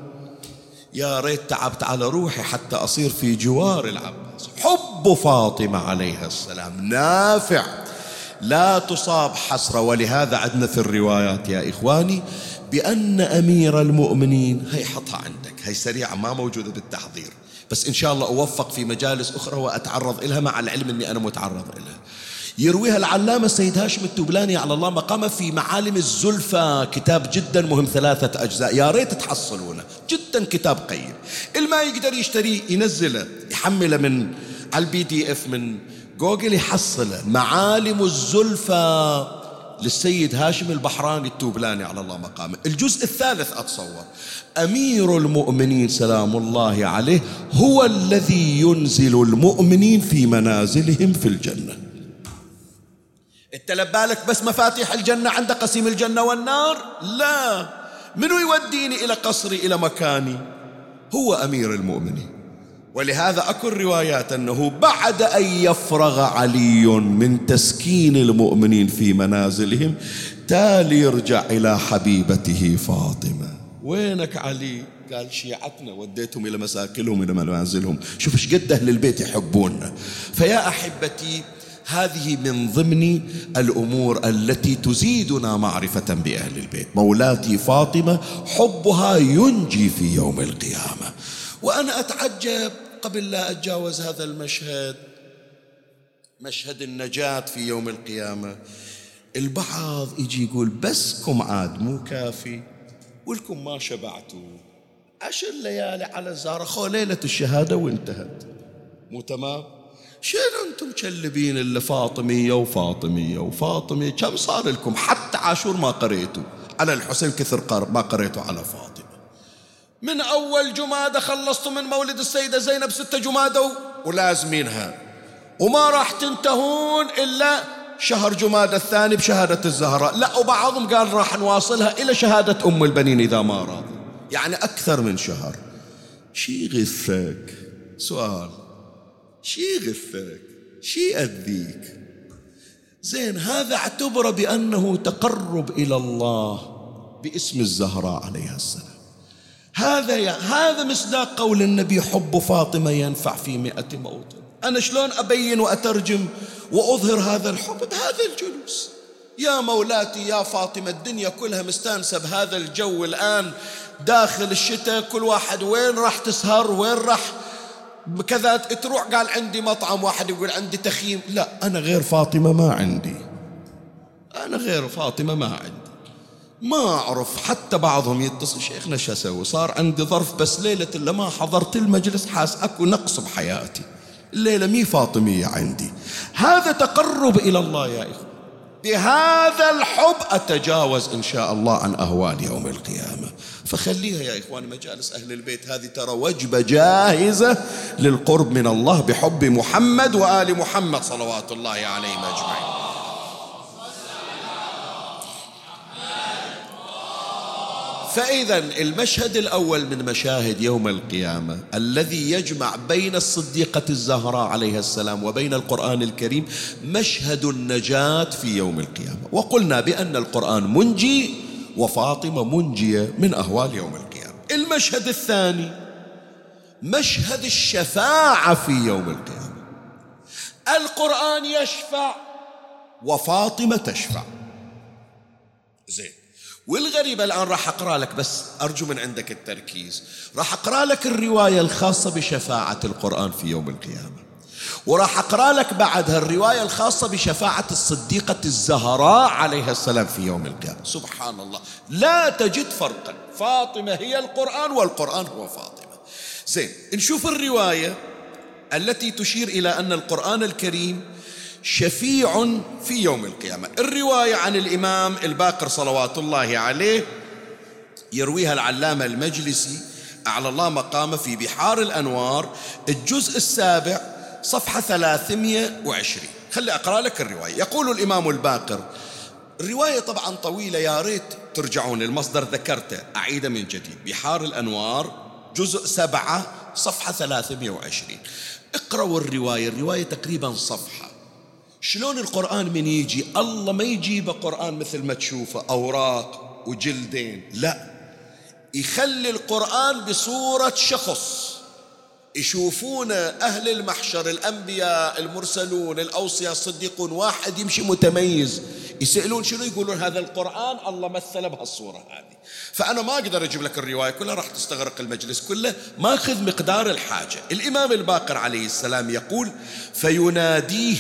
يا ريت تعبت على روحي حتى أصير في جوار العباس. حب فاطمة عليها السلام. نافع. لا تصاب حسرة ولهذا عندنا في الروايات يا إخواني. بأن أمير المؤمنين هي حطها عندك هي سريعة ما موجودة بالتحضير. بس إن شاء الله أوفق في مجالس أخرى وأتعرض إلها مع العلم أني أنا متعرض إلها. يرويها العلامة السيد هاشم التوبلاني على الله مقامه في معالم الزلفى كتاب جدا مهم ثلاثة أجزاء. يا ريت تحصلونه جدا كتاب قيم. الما يقدر يشتريه ينزله يحمله من على ال PDF من جوجل يحصله. معالم الزلفى للسيد هاشم البحراني التوبلاني أعلى الله مقامه. الجزء الثالث أتصور. أمير المؤمنين سلام الله عليه هو الذي ينزل المؤمنين في منازلهم في الجنة. انت لبالك بس مفاتيح الجنة عند قسيم الجنة والنار؟ لا. منو يوديني إلى قصري إلى مكاني؟ هو أمير المؤمنين. ولهذا أكو الروايات أنه بعد أن يفرغ علي من تسكين المؤمنين في منازلهم تالي يرجع إلى حبيبته فاطمة. وينك علي؟ قال شيعتنا وديتهم إلى مساكنهم إلى منازلهم. شوف إيش قد أهل البيت يحبوننا فيا أحبتي هذه من ضمن الأمور التي تزيدنا معرفة بأهل البيت. مولاتي فاطمة حبها ينجي في يوم القيامة. وأنا أتعجب قبل لا أتجاوز هذا المشهد. مشهد النجاة في يوم القيامة. البعض يجي يقول بسكم عاد مو كافي ولكم ما شبعتوا. عشر ليالي على الزهرة خو ليلة الشهادة وانتهت. مو تمام؟ شنو أنتم مكلبين اللي فاطمية وفاطمية وفاطمية؟ كم صار لكم؟ حتى عاشور ما قريتوا. على الحسين كثر ما قريتوا على فاطمة. من أول جمادة خلصتوا من مولد السيدة زينب ستة جمادة ولازمينها. وما راح تنتهون إلا شهر جمادة الثاني بشهادة الزهراء. لا وبعضهم قال راح نواصلها إلى شهادة أم البنين إذا ما راض يعني أكثر من شهر. شي غثك سؤال. شي غثك شي أذيك زين هذا اعتبر بأنه تقرب إلى الله باسم الزهراء عليها السلام. هذا هذا مصداق قول النبي حب فاطمة ينفع في مئة موت أنا شلون أبين وأترجم وأظهر هذا الحب؟ بهذا الجلوس. يا مولاتي يا فاطمة الدنيا كلها مستانسة بهذا الجو الآن. داخل الشتاء كل واحد وين راح تسهر؟ وين راح؟ كذا تروح؟ قال عندي مطعم واحد يقول عندي تخييم. لا أنا غير فاطمة ما عندي. أنا غير فاطمة ما عندي. ما أعرف حتى بعضهم يتصل شيخنا شو أسوي صار عندي ظرف بس ليلة إلا ما حضرت المجلس حاس أكو نقص بحياتي. الليلة مي فاطمية عندي. هذا تقرب إلى الله يا إخوة. بهذا الحب أتجاوز إن شاء الله عن أهوال يوم القيامة. فخليها يا إخوان مجالس أهل البيت هذه ترى وجبة جاهزة للقرب من الله بحب محمد وآل محمد صلوات الله عليهم أجمعين. فإذا المشهد الأول من مشاهد يوم القيامة الذي يجمع بين الصديقة الزهراء عليها السلام وبين القرآن الكريم مشهد النجاة في يوم القيامة. وقلنا بأن القرآن منجي وفاطمة منجية من أهوال يوم القيامة. المشهد الثاني مشهد الشفاعة في يوم القيامة. القرآن يشفع وفاطمة تشفع. زين. والغريب الآن راح أقرأ لك بس أرجو من عندك التركيز. راح أقرأ لك الرواية الخاصة بشفاعة القرآن في يوم القيامة. وراح أقرأ لك بعدها الرواية الخاصة بشفاعة الصديقة الزهراء عليها السلام في يوم القيامة. سبحان الله لا تجد فرقا. فاطمة هي القرآن والقرآن هو فاطمة. زين نشوف الرواية التي تشير إلى أن القرآن الكريم شفيع في يوم القيامة. الرواية عن الإمام الباقر صلوات الله عليه يرويها العلامة المجلسي أعلى الله مقامه في بحار الأنوار الجزء السابع صفحة 320 خلي أقرأ لك الرواية. يقول الإمام الباقر الرواية طبعا طويلة يا ريت ترجعون المصدر ذكرته. أعيده من جديد. بحار الأنوار جزء سبعة صفحة 320 اقرأوا الرواية. الرواية تقريبا صفحة شلون القرآن من يجي؟ الله ما يجيب قرآن مثل ما تشوفه أوراق وجلدين لا. يخلي القرآن بصورة شخص. يشوفون أهل المحشر الأنبياء المرسلون الأوصياء الصديقون واحد يمشي متميز. يسألون شنو؟ يقولون هذا القرآن الله مثل بهالصورة هذه. فأنا ما أقدر أجيب لك الرواية كلها راح تستغرق المجلس كله. ماخذ مقدار الحاجة. الإمام الباقر عليه السلام يقول فيناديه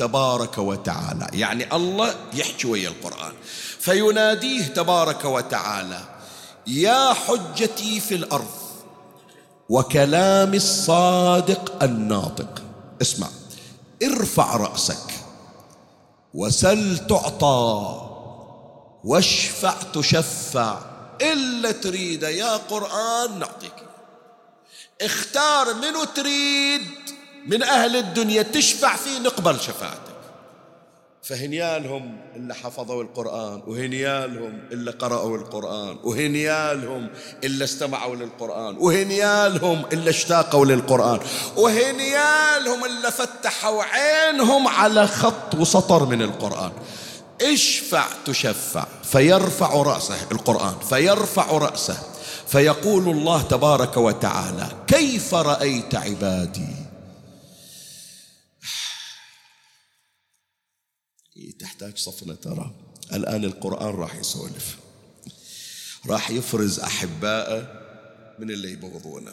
تبارك وتعالى. يعني الله يحكي ويا القرآن. فيناديه تبارك وتعالى يا حجتي في الأرض وكلام الصادق الناطق. اسمع ارفع رأسك وسل تعطى واشفع تشفع إلا تريد. يا قرآن نعطيك. اختار منو تريد. من أهل الدنيا تشفع فيه نقبل شفاعتك. فهنيالهم اللي حفظوا القرآن وهنيالهم اللي قرأوا القرآن وهنيالهم اللي استمعوا للقرآن وهنيالهم اللي اشتاقوا للقرآن وهنيالهم اللي فتحوا عينهم على خط وسطر من القرآن. اشفع تشفع فيرفع رأسه القرآن فيرفع رأسه فيقول الله تبارك وتعالى كيف رأيت عبادي؟ تحتاج صفنة ترى الآن القرآن راح يسولف. راح يفرز أحباءه من اللي يبغضونه.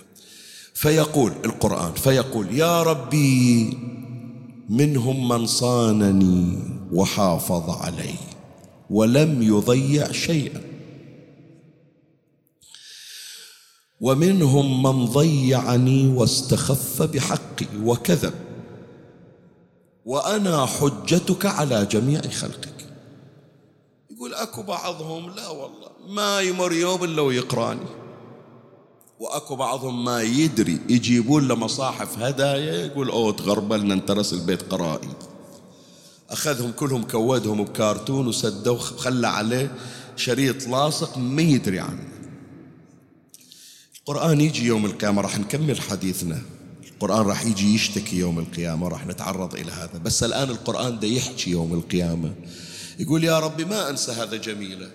فيقول القرآن فيقول يا ربي منهم من صانني وحافظ علي ولم يضيع شيئا. ومنهم من ضيعني واستخف بحقي وكذب وأنا حجتك على جميع خلقك. يقول أكو بعضهم لا والله ما يمر يوم إلا ويقرأني. وأكو بعضهم ما يدري يجيبون له مصاحف هدايا يقول أوه تغربلنا انترس البيت قرائي. أخذهم كلهم كودهم بكارتون وسدوا خلى عليه شريط لاصق ما يدري عنه. القرآن يجي يوم القيامة راح نكمل حديثنا. القرآن راح يجي يشتكي يوم القيامة راح نتعرض إلى هذا. بس الآن القرآن ده يحكي يوم القيامة. يقول يا ربي ما أنسى هذا جميلة.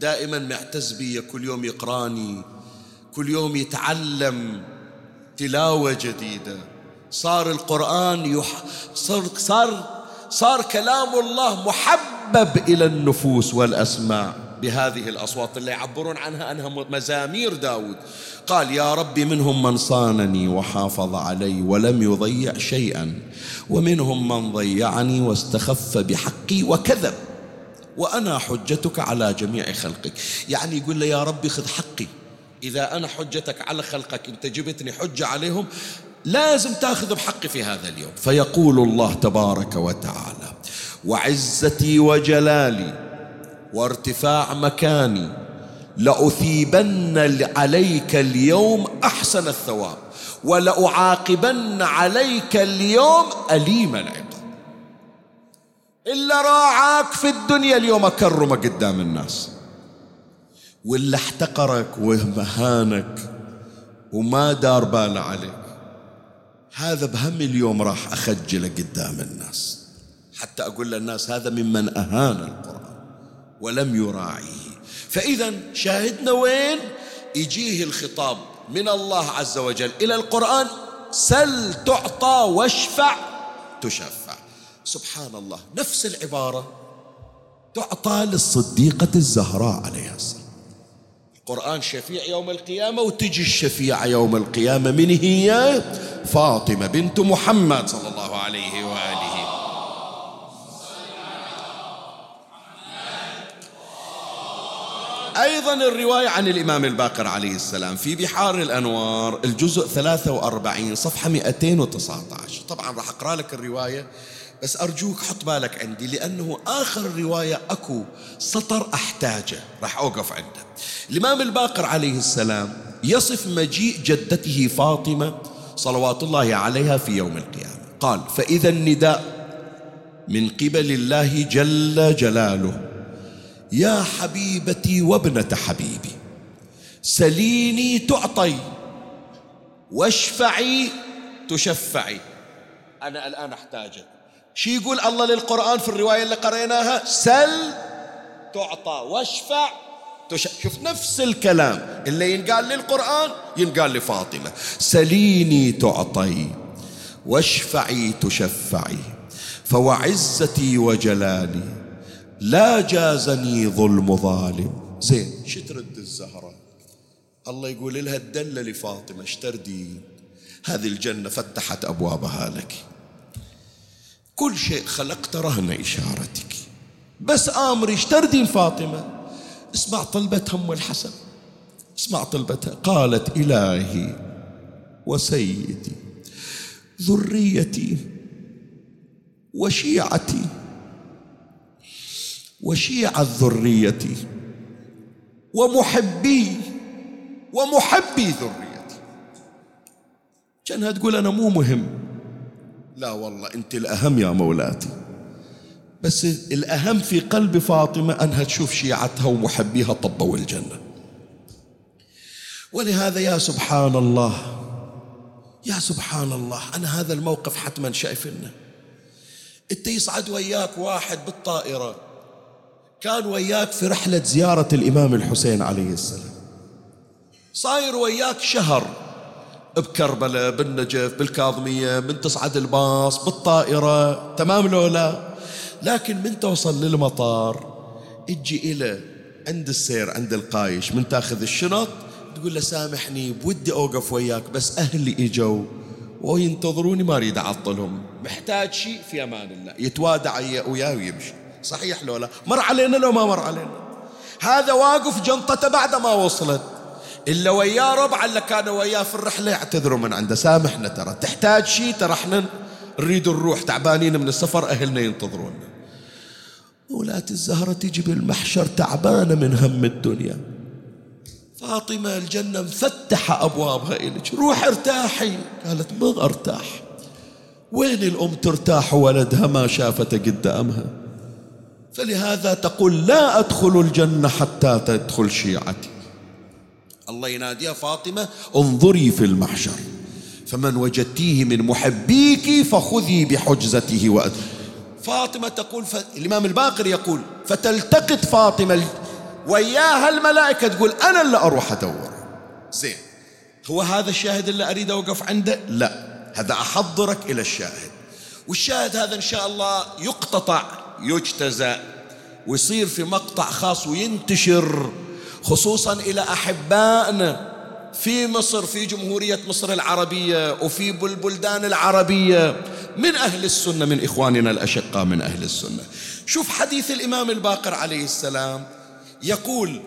دائما معتز بي كل يوم يقرأني كل يوم يتعلم تلاوة جديدة. صار القرآن يح... صار صار صار كلام الله محبب إلى النفوس والأسماع بهذه الأصوات اللي يعبرون عنها أنها مزامير داود. قال يا رب منهم من صانني وحافظ علي ولم يضيع شيئا ومنهم من ضيعني واستخف بحقي وكذب وأنا حجتك على جميع خلقك. يعني يقول له يا ربي خذ حقي. إذا أنا حجتك على خلقك أنت جبتني حجة عليهم لازم تأخذ بحقي في هذا اليوم. فيقول الله تبارك وتعالى وعزتي وجلالي وارتفاع مكاني لأثيبن عليك اليوم أحسن الثواب ولأعاقبن عليك اليوم أليم العقاب. إلا راعاك في الدنيا اليوم أكرمك قدام الناس. واللي احتقرك ومهانك وما دار باله عليك. هذا بهم اليوم راح أخجله قدام الناس. حتى أقول للناس هذا ممن أهان القرآن. ولم يراعيه. فإذا شاهدنا وين؟ يجيه الخطاب من الله عز وجل إلى القرآن سل تعطى واشفع تشفع. سبحان الله نفس العبارة تعطى للصديقة الزهراء عليها السلام. القرآن شفيع يوم القيامة وتجي الشفيعة يوم القيامة من هي فاطمة بنت محمد صلى الله عليه أيضا الرواية عن الإمام الباقر عليه السلام في بحار الأنوار الجزء 43 صفحة 219 طبعا راح أقرأ لك الرواية بس أرجوك حط بالك عندي لأنه آخر الرواية أكو سطر أحتاجه. راح أوقف عنده. الإمام الباقر عليه السلام يصف مجيء جدته فاطمة صلوات الله عليها في يوم القيامة. قال فإذا النداء من قبل الله جل جلاله يا حبيبتي وابنة حبيبي سليني تعطي واشفعي تشفعي. أنا الآن أحتاجك. شي يقول الله للقرآن في الرواية اللي قريناها؟ سل تعطى واشفع شوف نفس الكلام اللي ينقال للقرآن ينقال لفاطمة. سليني تعطي واشفعي تشفعي فوعزتي وجلالي لا جازني ظلم ظالم. زين. شو ترد الزهرة؟ الله يقول لها الدلة لفاطمة اشتردي هذه الجنة فتحت أبوابها لك. كل شيء خلقت رهن إشارتك. بس آمري اشتردين فاطمة؟ اسمع طلبة هم الحسن. اسمع طلبتها. قالت إلهي وسيدي ذريتي وشيعتي وشيعة ذريتي ومحبي ومحبي ذريتي. كانها تقول أنا مو مهم. لا والله أنت الأهم يا مولاتي. بس الأهم في قلب فاطمة أنها تشوف شيعتها ومحبيها طبوا الجنة ولهذا يا سبحان الله يا سبحان الله أنا هذا الموقف حتما شايفنه أنت يصعد وياك واحد بالطائرة. كان وياك في رحلة زيارة الإمام الحسين عليه السلام. صاير وياك شهر بكربلاء بالنجف بالكاظمية من تصعد الباص بالطائرة تمام لولا لكن من توصل للمطار أجي إلى عند السير عند القايش من تاخذ الشنط تقول له سامحني بودي أوقف وياك بس أهلي إجوا وينتظروني ما أريد أعطلهم. محتاج شيء في أمان الله. يتوادع وياه ويمشي. صحيح لو لا؟ مر علينا لو ما مر علينا. هذا واقف جنطته بعد ما وصلت. إلا وياه ربع اللي كانوا وياه في الرحلة يعتذروا من عنده. سامحنا ترى. تحتاج شيء ترى إحنا نريد نروح تعبانين من السفر أهلنا ينتظرونا. ولاة الزهرة تجي بالمحشر تعبانة من هم الدنيا. فاطمة الجنة مفتحة أبوابها إلك روح ارتاحي. قالت ما أرتاح. وين الأم ترتاح؟ ولدها ما شافته قدامها. فلهذا تقول لا أدخل الجنة حتى تدخل شيعتي. الله يناديها فاطمة انظري في المحشر. فمن وجدتيه من محبيك فخذي بحجزته وأد. فاطمة تقول ف... الإمام الباقر يقول فتلتقط فاطمة وياها الملائكة تقول أنا اللي أروح أدور. زين هو هذا الشاهد اللي أريد أوقف عنده؟ لا هذا أحضرك إلى الشاهد. والشاهد هذا إن شاء الله يقتطع. يجتزى ويصير في مقطع خاص وينتشر خصوصا إلى أحبائنا في مصر في جمهورية مصر العربية وفي البلدان العربية. من أهل السنة من إخواننا الأشقاء من أهل السنة. شوف حديث الإمام الباقر عليه السلام يقول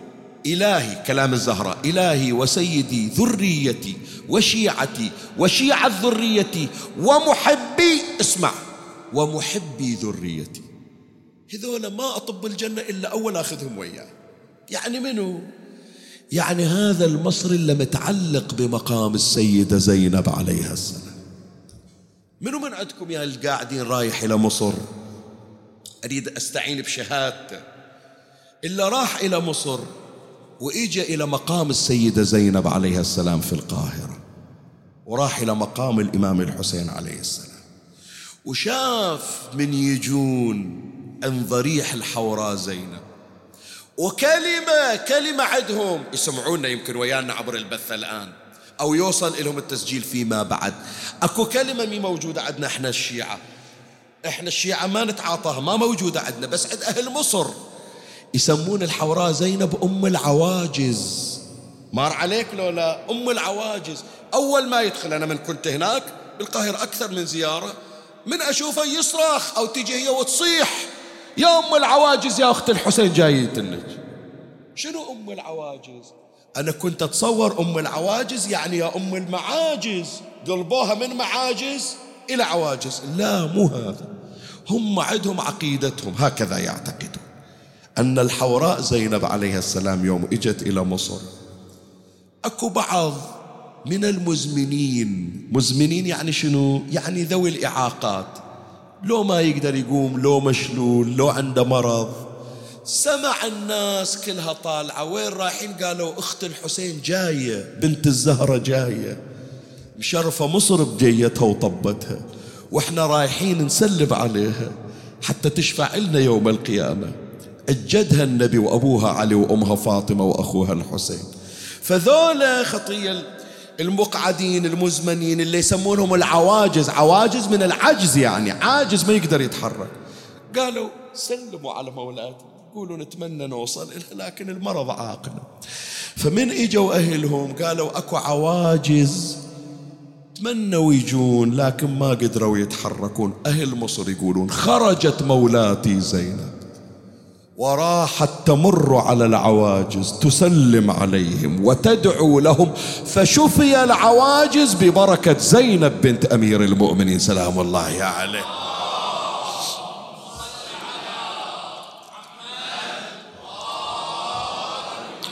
إلهي كلام الزهراء إلهي وسيدي ذريتي وشيعتي وشيعة ذريتي ومحبي اسمع ومحبي ذريتي. هذول ما أطب الجنة إلا أول أخذهم وياه. يعني منو؟ يعني هذا المصري اللي متعلق بمقام السيدة زينب عليها السلام. منو من عندكم يا القاعدين رايح إلى مصر؟ أريد أستعين بشهادته. إلا راح إلى مصر وإجا إلى مقام السيدة زينب عليها السلام في القاهرة. وراح إلى مقام الإمام الحسين عليه السلام. وشاف من يجون عن ضريح الحوراء زينب. وكلمة كلمة عندهم. يسمعونا يمكن ويانا عبر البث الآن. أو يوصل لهم التسجيل فيما بعد. أكو كلمة مي موجودة عندنا إحنا الشيعة. إحنا الشيعة ما نتعاطاها ما موجودة عندنا بس عند أهل مصر. يسمون الحوراء زينب أم العواجز. مار عليك لو لا؟ أم العواجز. أول ما يدخل أنا من كنت هناك بالقاهرة أكثر من زيارة. من أشوفه يصرخ أو تجي هي وتصيح. يا أم العواجز يا أخت الحسين جايتنك شنو أم العواجز؟ أنا كنت أتصور أم العواجز يعني يا أم المعاجز. قلبوها من معاجز إلى عواجز. لا مو هذا. هم عندهم عقيدتهم هكذا يعتقدون. أن الحوراء زينب عليها السلام يوم إجت إلى مصر. أكو بعض من المزمنين. مزمنين يعني شنو؟ يعني ذوي الإعاقات. لو ما يقدر يقوم لو مشلول لو عنده مرض. سمع الناس كلها طالعة. وين رايحين؟ قالوا أخت الحسين جاية بنت الزهرة جاية. مشرفة مصر بجيتها وطبتها. وإحنا رايحين نسلم عليها حتى تشفع لنا يوم القيامة. أجدها النبي وأبوها علي وأمها فاطمة وأخوها الحسين. فذولا خطية المقعدين المزمنين اللي يسمونهم العواجز. عواجز من العجز يعني عاجز ما يقدر يتحرك. قالوا سلموا على مولاتي يقولوا نتمنى نوصل إلها لكن المرض عاقنا فمن إجوا أهلهم قالوا أكو عواجز تمنوا يجون لكن ما قدروا يتحركون. أهل مصر يقولون خرجت مولاتي زينب. وراحت تمر على العواجز تسلم عليهم وتدعو لهم. فشفي العواجز ببركة زينب بنت أمير المؤمنين. سلام الله عليه.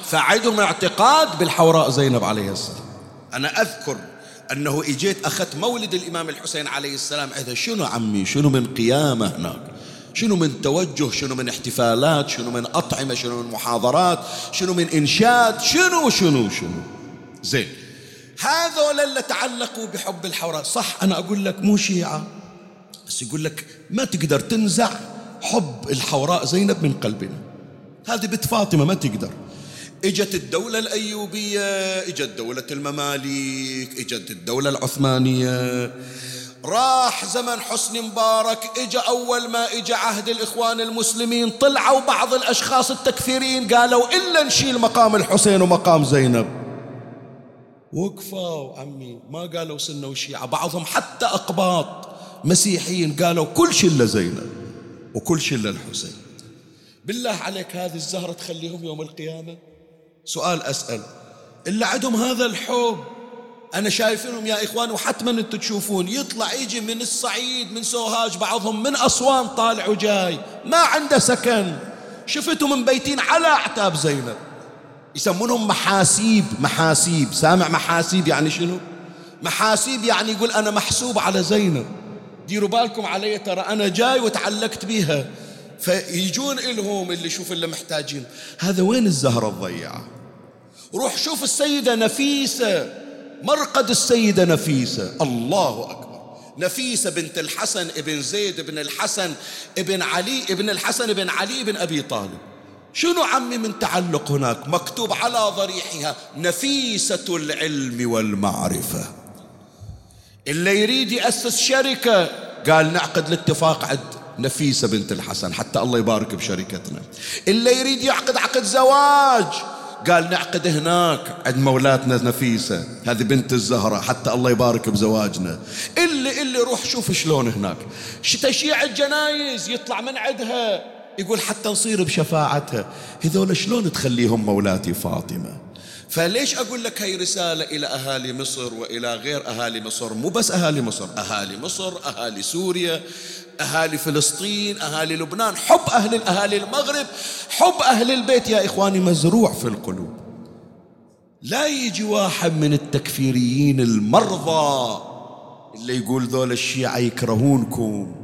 فعندهم اعتقاد بالحوراء زينب عليه السلام. أنا أذكر أنه إجيت أخذت مولد الإمام الحسين عليه السلام. إذا شنو عمي؟ شنو من قيامة هناك؟ شنو من توجه شنو من احتفالات شنو من أطعمة شنو من محاضرات شنو من إنشاد شنو شنو شنو. زين. هذول اللي تعلقوا بحب الحوراء. صح أنا أقول لك مو شيعة بس يقول لك ما تقدر تنزع حب الحوراء زينب من قلبنا. هذه بنت فاطمة ما تقدر. إجت الدولة الأيوبية إجت دولة المماليك إجت الدولة العثمانية. راح زمن حسني مبارك اجى أول ما اجى عهد الإخوان المسلمين طلعوا بعض الأشخاص التكفيريين قالوا إلا نشيل مقام الحسين ومقام زينب. وقفوا عمي ما قالوا سنة وشيعة بعضهم حتى أقباط مسيحيين قالوا كل شيء إلا زينب وكل شيء إلا الحسين. بالله عليك هذه الزهرة تخليهم يوم القيامة؟ سؤال أسأل إلا عندهم هذا الحب؟ أنا شايفينهم يا إخوان وحتما أنتم تشوفون. يطلع يجي من الصعيد من سوهاج بعضهم من أسوان طالع وجاي. ما عنده سكن. شفته من بيتين على أعتاب زينب. يسمونهم محاسيب محاسيب. سامع محاسيب يعني شنو؟ محاسيب يعني يقول أنا محسوب على زينب. ديروا بالكم علي ترى أنا جاي وتعلقت بيها. فيجون إلهم اللي شوف اللي محتاجين. هذا وين الزهرة الضيعة؟ روح شوف السيدة نفيسة. مرقد السيدة نفيسة الله أكبر. نفيسة بنت الحسن ابن زيد ابن الحسن ابن علي ابن الحسن ابن علي ابن أبي طالب. شنو عمي من تعلق هناك؟ مكتوب على ضريحها نفيسة العلم والمعرفة. اللي يريد يأسس شركة قال نعقد الاتفاق عد نفيسة بنت الحسن حتى الله يبارك بشركتنا. اللي يريد يعقد عقد زواج قال نعقد هناك عند مولاتنا نفيسة هذه بنت الزهرة حتى الله يبارك بزواجنا. اللي اللي روح شوف شلون هناك. تشيع الجنايز يطلع من عندها يقول حتى نصير بشفاعتها. هذول شلون تخليهم مولاتي فاطمة؟ فليش أقول لك هي رسالة إلى أهالي مصر وإلى غير أهالي مصر؟ مو بس أهالي مصر أهالي مصر أهالي سوريا. أهالي فلسطين أهالي لبنان حب أهل الأهالي المغرب حب أهل البيت يا إخواني مزروع في القلوب. لا يجي واحد من التكفيريين المرضى اللي يقول ذول الشيعة يكرهونكم.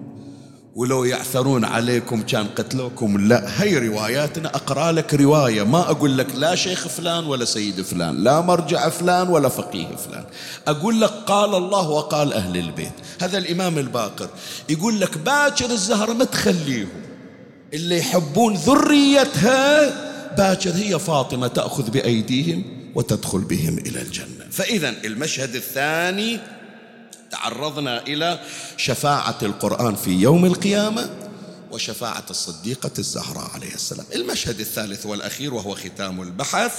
ولو يعثرون عليكم كان قتلوكم لا. هي رواياتنا أقرأ لك رواية. ما أقول لك لا شيخ فلان ولا سيد فلان لا مرجع فلان ولا فقيه فلان. أقول لك قال الله وقال أهل البيت. هذا الإمام الباقر يقول لك باكر الزهرة ما تخليهم. اللي يحبون ذريتها باكر هي فاطمة تأخذ بأيديهم وتدخل بهم إلى الجنة. فإذا المشهد الثاني تعرضنا إلى شفاعة القرآن في يوم القيامة وشفاعة الصديقة الزهراء عليه السلام. المشهد الثالث والأخير وهو ختام البحث.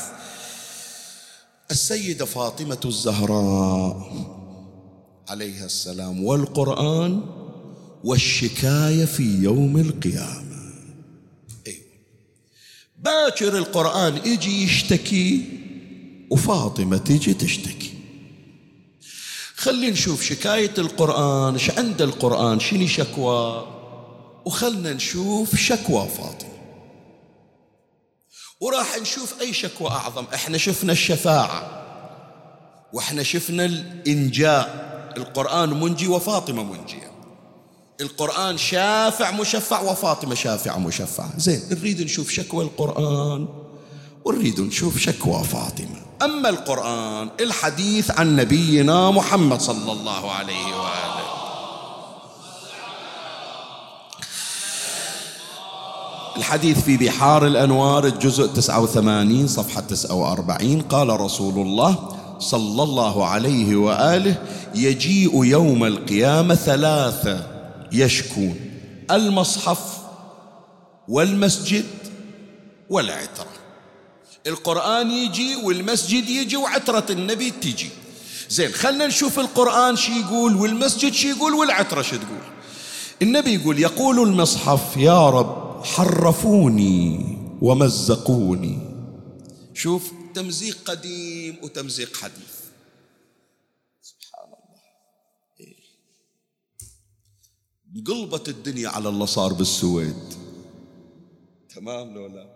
السيدة فاطمة الزهراء عليها السلام والقرآن والشكاية في يوم القيامة. أيوة. باكر القرآن يجي يشتكي وفاطمة تيجي تشتكي. خلينا نشوف شكاية القرآن إيش عند القرآن شنو شكوى؟ وخلنا نشوف شكوى فاطمة. وراح نشوف أي شكوى أعظم. إحنا شفنا الشفاعة وإحنا شفنا الإنجاء. القرآن منجي وفاطمة منجية. القرآن شافع مشفع وفاطمة شافع مشفع زين نريد نشوف شكوى القرآن ونريد نشوف شكوى فاطمة. أما القرآن الحديث عن نبينا محمد صلى الله عليه وآله. الحديث في بحار الأنوار الجزء 89 صفحة 49 قال رسول الله صلى الله عليه وآله يجيء يوم القيامة ثلاثة يشكون المصحف والمسجد والعترة. القرآن يجي والمسجد يجي وعترة النبي تجي. زين خلنا نشوف القرآن شي يقول والمسجد شي يقول والعترة شو تقول. النبي يقول يقول المصحف يا رب حرفوني ومزقوني. شوف تمزيق قديم وتمزيق حديث. سبحان الله. إيه. انقلبت الدنيا على اللي صار بالسويد. تمام لو لا؟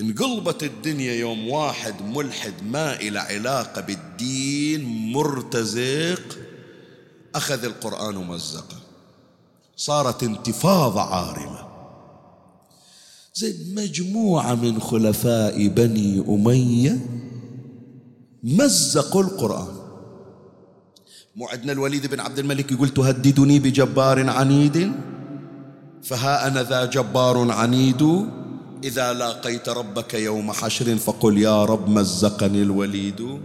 انقلبت الدنيا يوم واحد ملحد ما إلى علاقة بالدين مرتزق أخذ القرآن ومزقه. صارت انتفاضة عارمة. زين مجموعة من خلفاء بني أمية مزقوا القرآن. مو عندنا الوليد بن عبد الملك يقول تهددني بجبار عنيد فها أنا ذا جبار عنيد. إذا لاقيت ربك يوم حشر فقل يا رب مزقني الوليد.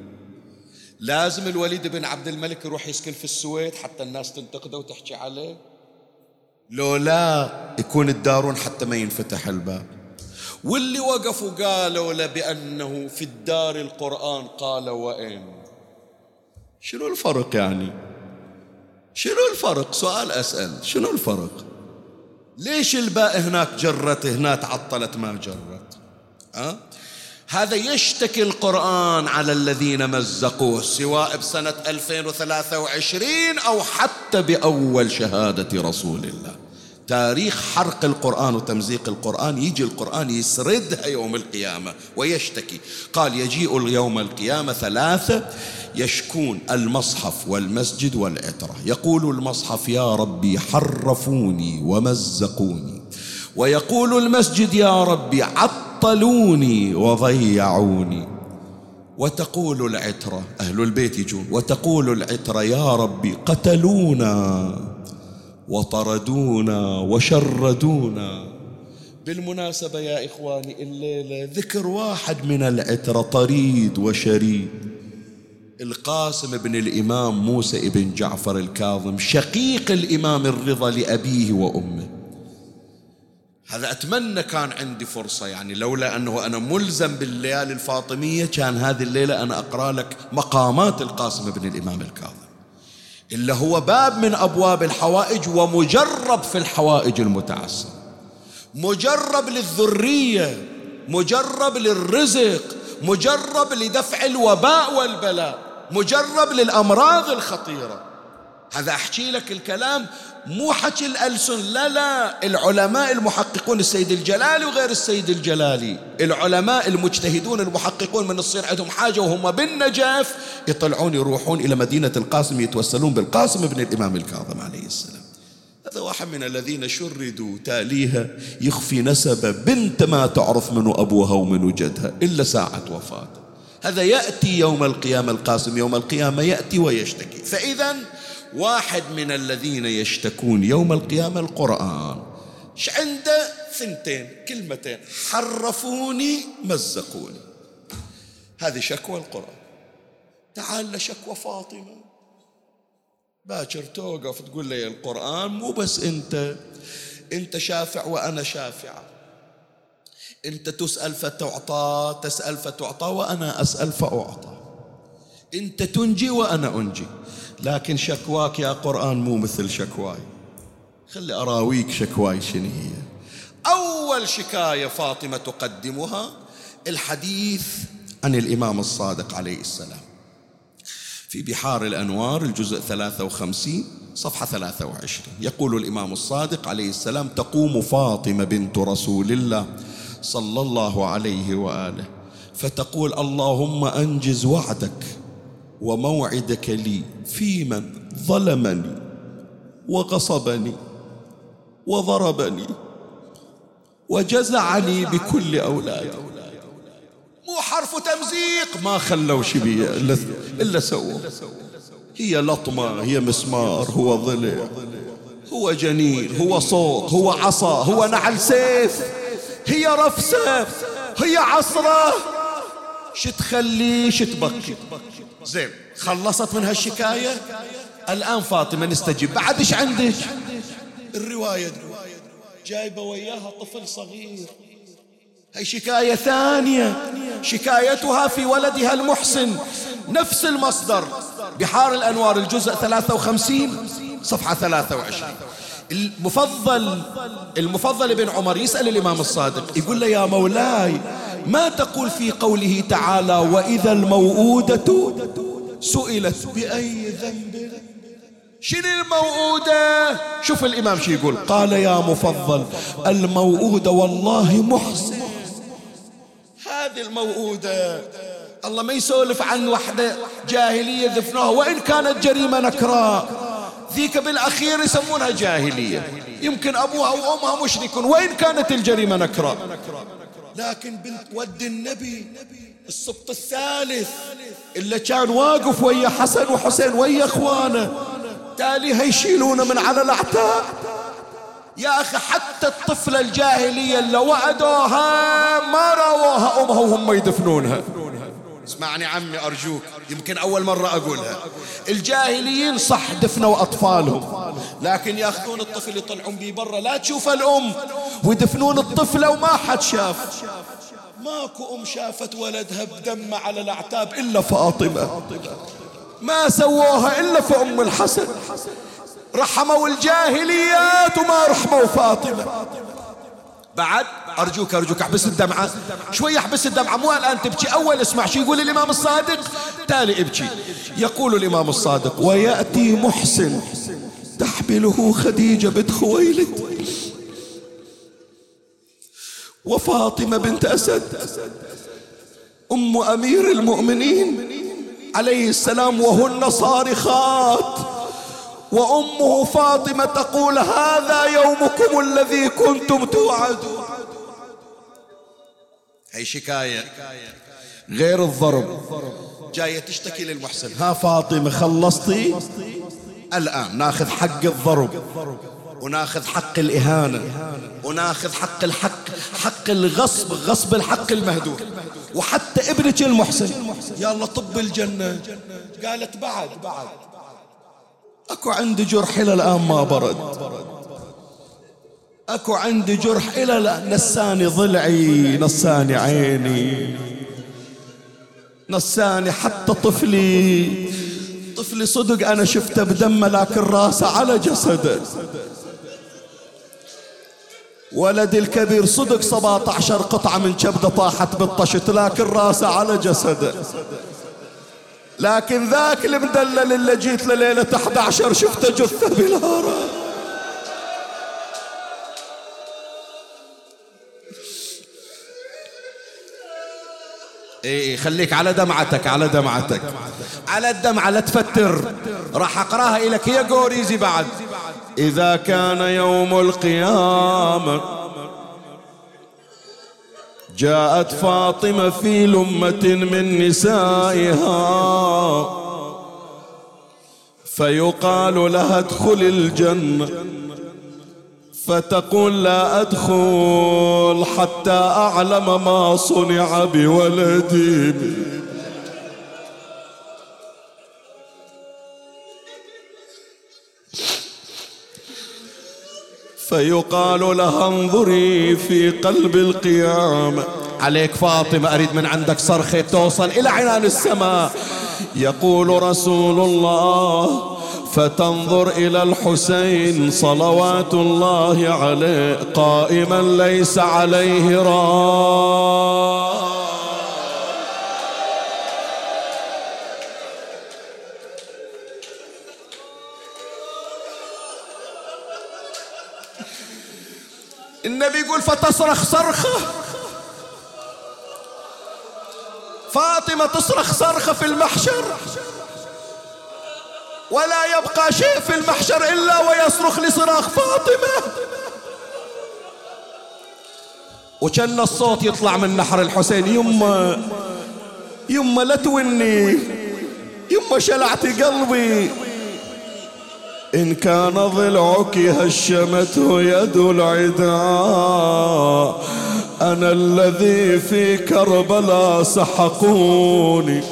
لازم الوليد بن عبد الملك يروح يسكن في السويد حتى الناس تنتقده وتحكي عليه. لو لا يكون الدارون حتى ما ينفتح الباب. واللي وقفوا قالوا له بأنه في الدار القرآن قال وين شنو الفرق يعني؟ شنو الفرق؟ سؤال أسأل. شنو الفرق؟ ليش الباء هناك جرت هناك عطلت ما جرت أه؟ هذا يشتكي القرآن على الذين مزقوه سواء بسنة 2023 أو حتى بأول شهادة رسول الله تاريخ حرق القرآن وتمزيق القرآن يجي القرآن يسردها يوم القيامة ويشتكي. قال يجيء يوم القيامة ثلاثة يشكون المصحف والمسجد والعترة. يقول المصحف يا ربي حرفوني ومزقوني. ويقول المسجد يا ربي عطلوني وضيعوني. وتقول العترة أهل البيت يجون وتقول العترة يا ربي قتلونا. وطردونا وشردونا. بالمناسبة يا إخواني الليلة ذكر واحد من العترة طريد وشريد. القاسم بن الإمام موسى بن جعفر الكاظم شقيق الإمام الرضا لأبيه وأمه. هذا أتمنى كان عندي فرصة يعني لولا أنه أنا ملزم بالليالي الفاطمية كان هذه الليلة أنا أقرأ لك مقامات القاسم بن الإمام الكاظم. إلا هو باب من أبواب الحوائج ومجرب في الحوائج المتعصبة. مجرب للذرية مجرب للرزق مجرب لدفع الوباء والبلاء مجرب للأمراض الخطيرة. هذا أحكي لك الكلام مو حكي الألسن لا لا. العلماء المحققون السيد الجلالي وغير السيد الجلالي. العلماء المجتهدون المحققون من الصين عندهم حاجة وهم بالنجف يطلعون يروحون إلى مدينة القاسم يتوسلون بالقاسم ابن الإمام الكاظم عليه السلام. هذا واحد من الذين شردوا تاليها يخفي نسب بنت ما تعرف منو أبوها ومنو جدها إلا ساعة وفاته هذا يأتي يوم القيامة القاسم يوم القيامة يأتي ويشتكي. فإذا واحد من الذين يشتكون يوم القيامة القرآن. إيش عنده؟ ثنتين كلمتين. حرفوني مزقوني. هذه شكوى القرآن. تعال لشكوى فاطمة. باكر توقف تقول لي القرآن مو بس أنت. أنت شافع وأنا شافعة أنت تسأل فتعطى تسأل فتعطى وأنا أسأل فأعطى. أنت تنجي وأنا أنجي. لكن شكواك يا قرآن مو مثل شكواي. خلي أراويك شكواي شنو هي. أول شكاية فاطمة تقدمها الحديث عن الإمام الصادق عليه السلام. في بحار الأنوار الجزء 53 صفحة 23 يقول الإمام الصادق عليه السلام تقوم فاطمة بنت رسول الله صلى الله عليه وآله فتقول اللهم أنجز وعدك وموعدك لي في من ظلمني وغصبني وضربني وجزعني بكل أولادي. مو حرف تمزيق. ما خلوا شبيه إلا, إلا هي لطمة هي مسمار هو ضلع هو جنين هو صوت هو عصا هو نعل سيف. هي رفسة هي عصرة. شتخلي شتبكي زين خلصت من هالشكاية؟ الآن فاطمة نستجيب. بعد إيش عندك؟ الرواية جايبة وياها طفل صغير. هي شكاية ثانية. شكايتها في ولدها المحسن. نفس المصدر. بحار الأنوار الجزء 53 صفحة 23 المفضل المفضل بن عمر يسأل الإمام الصادق يقول له يا مولاي ما تقول في قوله تعالى وإذا الموءودة سئلت بأي ذنب؟ شنو الموؤودة شوف الإمام شو يقول. قال يا مفضل الموؤودة والله محسن. هذه الموؤودة الله ما يسولف عن وحدة جاهلية ذفنوها وإن كانت جريمة نكراء ذيك بالأخير يسمونها جاهلية. يمكن أبوها وأمها مشركون وإن كانت الجريمة نكراء لكن بنت ود النبي السبط الثالث. إلا كان واقف ويا حسن وحسين ويا إخوانه تالي هيشيلونه من على الأعتاب يا أخي حتى الطفلة الجاهلية اللي وعدوها ما راوها أمها وهم يدفنونها. اسمعني عمي أرجوك. يمكن أول مرة أقولها. الجاهليين صح دفنوا أطفالهم. لكن ياخذون الطفل يطلعون به برا. لا تشوف الأم. ويدفنون الطفلة وما حد شاف. ماكو أم شافت ولدها بدم على الأعتاب إلا فاطمة. ما سووها إلا في أم الحسن. رحموا الجاهليات وما رحموا فاطمة. بعد أرجوك أرجوك أحبس الدمعة. شوي أحبس الدمعة. مو الآن تبكي. أول اسمع شو يقول الإمام الصادق تالي ابكي. يقول الإمام الصادق ويأتي محسن تحمله خديجة بنت خويلد وفاطمة بنت أسد أم أمير المؤمنين عليه السلام وهن صارخات. وأمه فاطمة تقول هذا يومكم الذي كنتم توعدون. هي شكاية. غير الضرب. جاية تشتكي للمحسن. ها فاطمة خلصتي؟ الآن ناخذ حق الضرب. وناخذ حق الإهانة. وناخذ حق الحق حق الغصب غصب الحق المهدور. وحتى ابنك المحسن. يا الله طب الجنة. قالت بعد بعد. اكو عندي جرح إلى الآن ما برد. اكو عندي جرح إلى لا نساني ضلعي نساني عيني نساني حتى طفلي. طفلي صدق أنا شفته بدمه لكن راسه على جسده. ولدي الكبير صدق 17 قطعة من كبده طاحت بالطشت لكن راسه على جسده. لكن ذاك المدلل اللي جيت لليلة 11 شفته جثة راس إيه خليك على دمعتك على دمعتك. على الدمعة لا تفتر. راح أقراها لك هي قوريزي بعد. إذا كان يوم القيامة جاءت فاطمة في لمة من نسائها. فيقال لها ادخل الجنة. فتقول لا أدخل حتى أعلم ما صنع بولدي. فيقال لها انظري في قلب القيامة. عليك فاطمة أريد من عندك صرخة توصل إلى عنان السماء. يقول رسول الله فتنظر إلى الحسين صلوات الله عليه قائما ليس عليه راء. النبي يقول فتصرخ صرخة فاطمة تصرخ صرخة في المحشر. ولا يبقى شيء في المحشر إلا ويصرخ لصراخ فاطمة. وكان الصوت يطلع من نحر الحسين. يما يما لا توني. يما شلعتي قلبي. إن كان ضلعك هشمته يد العداء أنا الذي في كربلاء سحقوني.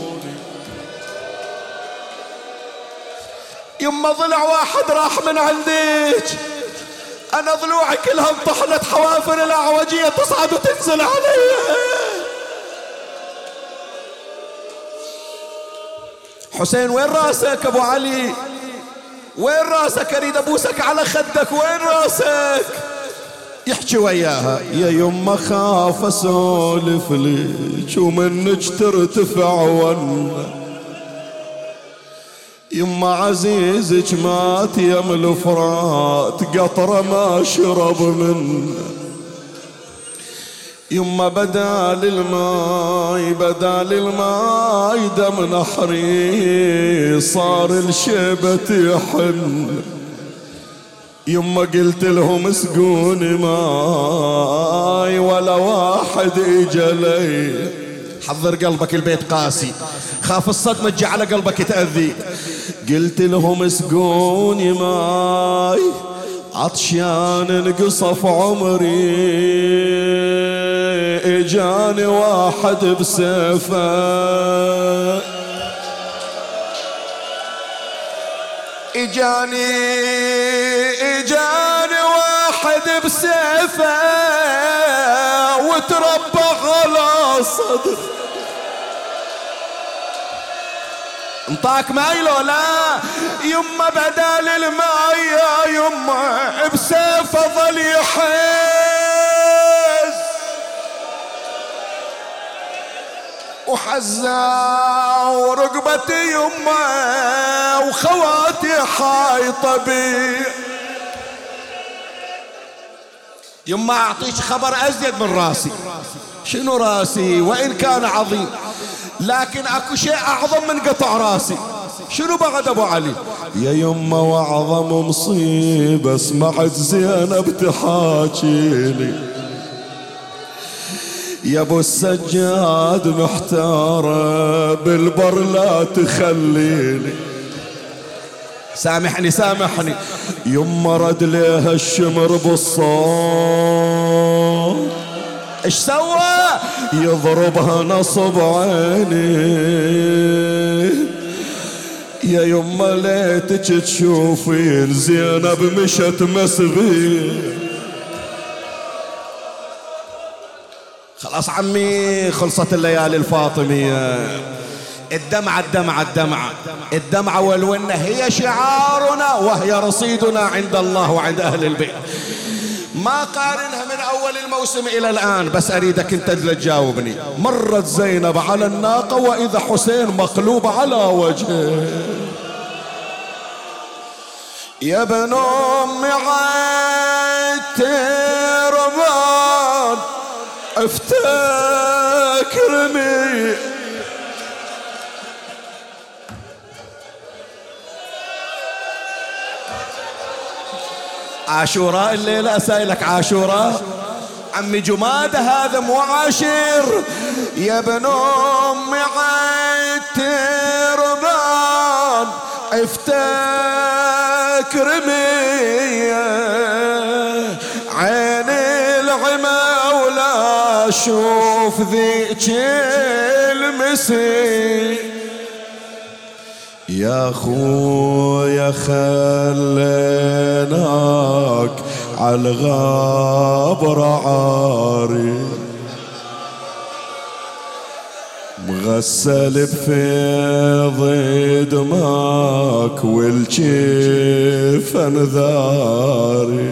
يما ضلع واحد راح من عندك. أنا ضلوعي كلها انطحنت حوافر الأعوجية تصعد وتنزل علي. حسين وين رأسك أبو علي؟ وين راسك اريد ابوسك على خدك؟ وين راسك؟ يحكي وياها. يا يما خاف أسولف لك ومنك ترتفع ون يما عزيزك مات يم الفرات قطرة ما شرب منه. يما بدال الماي بدال الماي دم نحري صار الشيبة يحن يما قلت لهم اسقوني ماي ولا واحد اجلي حضر قلبك البيت قاسي. خاف الصدمة تجي على قلبك تأذي. قلت لهم اسقوني ماي عطشان انقصف عمري. اجاني واحد بسيفه. اجاني اجاني واحد بسيفه. وتربى على صدر انطاك ماي لو لا يما بدال الماي يا يما بسيف ظل يحز. وحزا ورقبتي يما وخواتي حايطة بي. يما أعطيك خبر أزيد من راسي. شنو راسي؟ وإن كان عظيم. لكن اكو شيء اعظم من قطع راسي. شنو بعد ابو علي؟ يا يما واعظم مصيبة سمعت زينب تحاكيلي يا ابو السجاد محتارة بالبر لا تخليني سامحني سامحني. يما رد ليها الشمر بالصوت. إيش سوى؟ يضربها نصب عيني. يا يما ليتك تشوفين زينب مشت مسبي. خلاص عمي خلصت الليالي الفاطمية. الدمعة الدمعة الدمعة. الدمعة والونة هي شعارنا وهي رصيدنا عند الله وعند أهل البيت. ما قارنها من أول الموسم إلى الآن بس أريدك أنت تجاوبني. مرت زينب على الناقة وإذا حسين مقلوب على وجهه. يا ابن أم عتربان افتكرني. عاشوراء الليلة أسائلك عاشوراء. عمي جمادة هذا مو عاشر يا ابن أم عتربان افتكر مية عين العمى ولا أشوف ذيك المسي يا خويا خليناك عالغابر عاري. مغسل بفيض دماك والجيف انذاري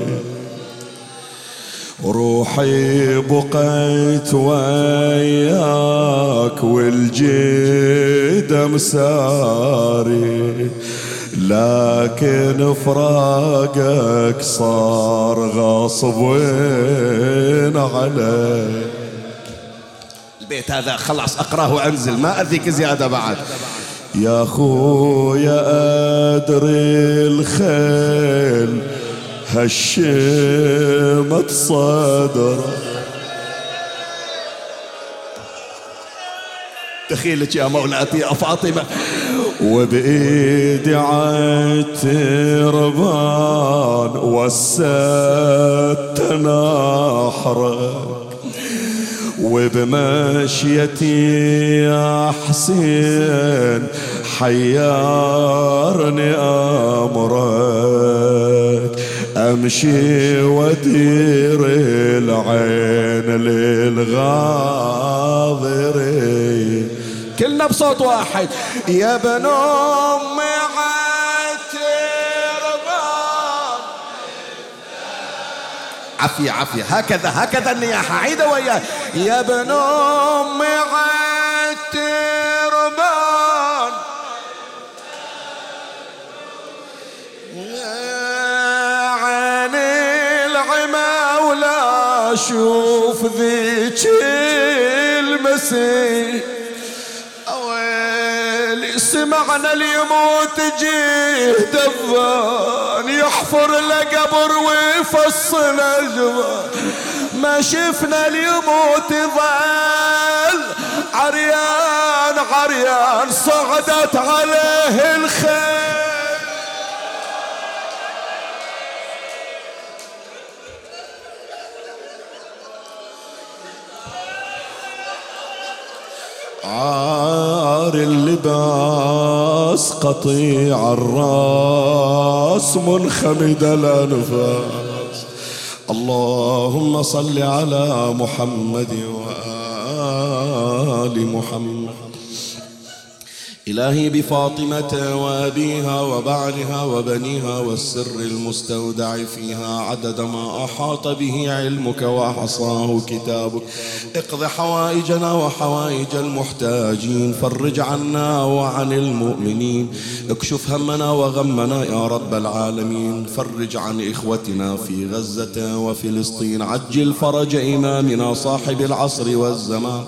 روحي بقيت وياك والجيد مساري لكن فراقك صار غصب عليك؟ البيت هذا خلاص أقراه وأنزل ما أذيك زيادة بعد. يا خويا أدري الخيل هشمت صدره دخيلك يا مولاتي يا فاطمة. وبإيدي عتربان وسدت نحرك وبمشيتي يا حسين حيرني أمرك أمشي وأدير العين للغاضرين كلنا بصوت واحد. يا ابن أمي عافية عافية هكذا هكذا النياحة. عيدة وياه يا ابن أمي ولا أشوف ذيك المسيح. أويلي سمعنا اليموت جيه دفان يحفر له قبر ويفصل أجبان ما شفنا اليموت ظل عريان عريان صعدت عليه الخيل عار اللباس قطيع الراس منخمد الانفاس اللهم صل على محمد وآل محمد. إلهي بفاطمة وأبيها وبعلها وبنيها والسر المستودع فيها عدد ما أحاط به علمك وحصاه كتابك. اقض حوائجنا وحوائج المحتاجين فرج عنا وعن المؤمنين. اكشف همنا وغمنا يا رب العالمين. فرج عن إخوتنا في غزة وفلسطين. عجل فرج إمامنا صاحب العصر والزمان.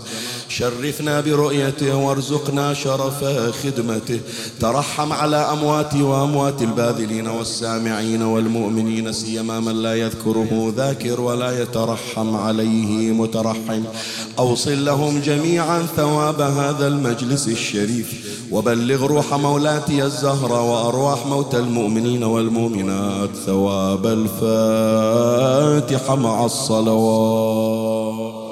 شرفنا برؤيته وارزقنا شرف خدمته. ترحم على أمواتي وأموات الباذلين والسامعين والمؤمنين سيما من لا يذكره ذاكر ولا يترحم عليه مترحم. أوصل لهم جميعا ثواب هذا المجلس الشريف وبلغ روح مولاتي الزهرة وأرواح موتى المؤمنين والمؤمنات ثواب الفاتحة مع الصلوات.